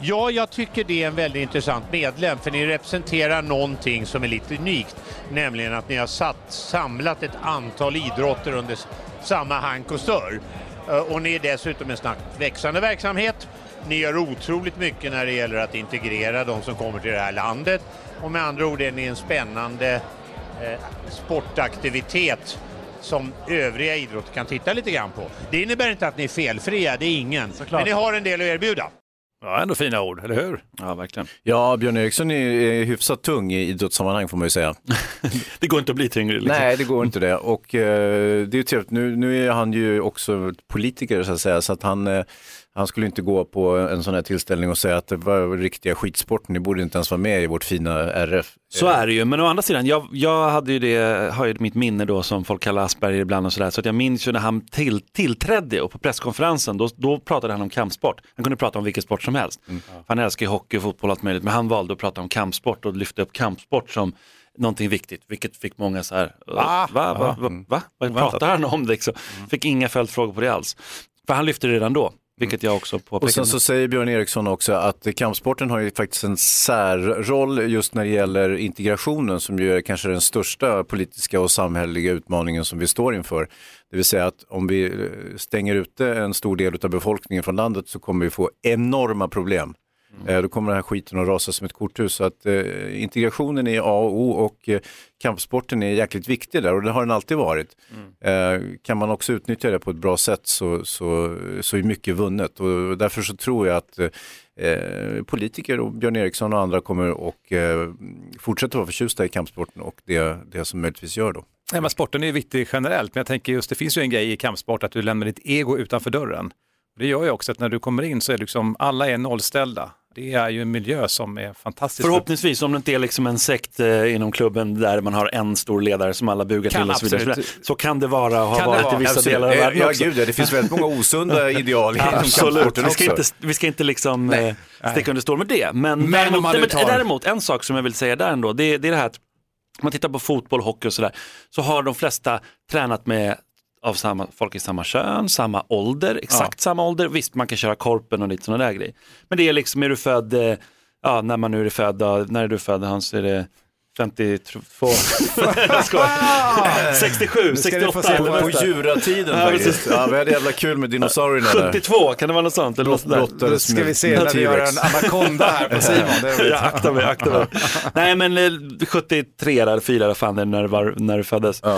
Ja, jag tycker det är en väldigt intressant medlem för ni representerar någonting som är lite unikt. Nämligen att ni har satt, samlat ett antal idrotter under samma hank och stör. Eh, Och ni är dessutom en snabbt växande verksamhet. Ni gör otroligt mycket när det gäller att integrera de som kommer till det här landet. Och med andra ord är ni en spännande eh, sportaktivitet som övriga idrotter kan titta lite grann på. Det innebär inte att ni är felfria, det är ingen. Men ni har en del att erbjuda. Ja, ändå fina ord, eller hur? Ja, verkligen. Ja, Björn Eriksson är, är hyfsat tung i idrottssammanhang får man ju säga. det går inte att bli tyngre. Liksom. Nej, det går inte det. Och eh, det är ju trevligt, nu, nu är han ju också politiker så att säga, så att han, eh, han skulle inte gå på en sån här tillställning och säga att det var riktiga skitsporten, ni borde inte ens vara med i vårt fina RF. Så är det ju, men å andra sidan, jag, jag hade ju det, har ju mitt minne då som folk kallar Asperger ibland och sådär, så att jag minns ju när han till, tillträdde och på presskonferensen, då, då pratade han om kampsport. Han kunde prata om vilken sport som helst. För Han älskar ju hockey, fotboll och allt möjligt, men han valde att prata om kampsport och lyfte upp kampsport som någonting viktigt, vilket fick många så här, va? Va? Va? Va? va? va? Vad pratar han om? Liksom. Fick inga följdfrågor på det alls. För han lyfte det redan då, vilket jag också påpekade. Och sen så säger Björn Eriksson också att kampsporten har ju faktiskt en särroll just när det gäller integrationen som ju är kanske den största politiska och samhälleliga utmaningen som vi står inför. Det vill säga att om vi stänger ute en stor del av befolkningen från landet så kommer vi få enorma problem. Eh, Då kommer den här skiten att rasa som ett korthus. Så att eh, integrationen är A och O och eh, kampsporten är jäkligt viktig där och det har den alltid varit. Eh, kan man också utnyttja det på ett bra sätt så, så, så är mycket vunnet och därför så tror jag att eh, politiker och Björn Eriksson och andra kommer och eh, fortsätta vara förtjusta i kampsporten och det, det som möjligtvis gör då. Nej, men sporten är viktig generellt, men jag tänker just det finns ju en grej i kampsport att du lämnar ditt ego utanför dörren. Det gör ju också att när du kommer in så är liksom alla är nollställda. Det är ju en miljö som är fantastisk. Förhoppningsvis, om det inte är liksom en sekt eh, inom klubben där man har en stor ledare som alla bugar Kan till och så vidare. absolut. Så kan det vara och har varit vara? i vissa Absolut. delar av Ja, världen ja, också. gud, ja, det finns väldigt många osunda ideal inom Absolut, vi ska, inte, vi ska inte liksom eh, sticka under stol med det. Men, Men däremot, men tar- däremot, en sak som jag vill säga där ändå, det, det är det här att om man tittar på fotboll, hockey och sådär, så har de flesta tränat med av samma, folk i samma kön, samma ålder, exakt samma ålder. Visst, man kan köra korpen och lite sådana där grejer. Men det är liksom, är du född, eh, ja, när man nu är född, när är du född Hans? Är det 52. Jag skojar. 67, Nu ska ni få 68 se eller på, djuratiden Ja, faktiskt. Ja, vi hade jävla kul med dinosaurierna där. 72, kan det vara något sånt? Eller något sånt där? Ska vi se när vi gör en anakonda här på Simon. Det aktar mig, aktar mig. Nej men eh, 73 eller 4 eller fan när det, var, när det föddes. eh,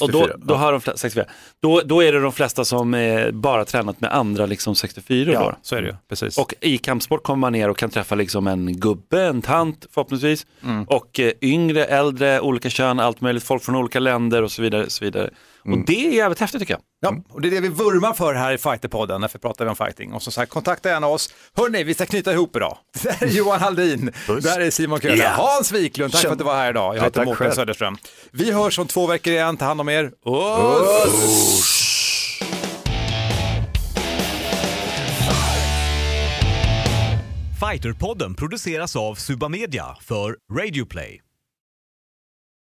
och då, 64, då, har de flesta, 64. Då, då är det de flesta som eh, bara tränat med andra liksom 64 Ja, år. så är det ju. Precis. Och i kampsport kommer man ner och kan träffa liksom en gubbe, en tant förhoppningsvis. Mm. Och eh, yngre, äldre, olika kön, allt möjligt, folk från olika länder och så vidare. Så vidare. Mm. Och det är jävligt häftigt tycker jag. Ja, och det är det vi vurmar för här i Fighterpodden, därför pratar vi om fighting. Och som sagt, kontakta gärna oss. Hörni, vi ska knyta ihop idag. Det här är Johan Haldin, där är Simon Köhler, Ja. Hans Wiklund, tack för att du var här idag. Jag Ja, heter Mårten själv. Söderström. Vi hörs om två veckor igen, ta hand om er. Oss! Fighterpodden produceras av Suba Media för Radio Play.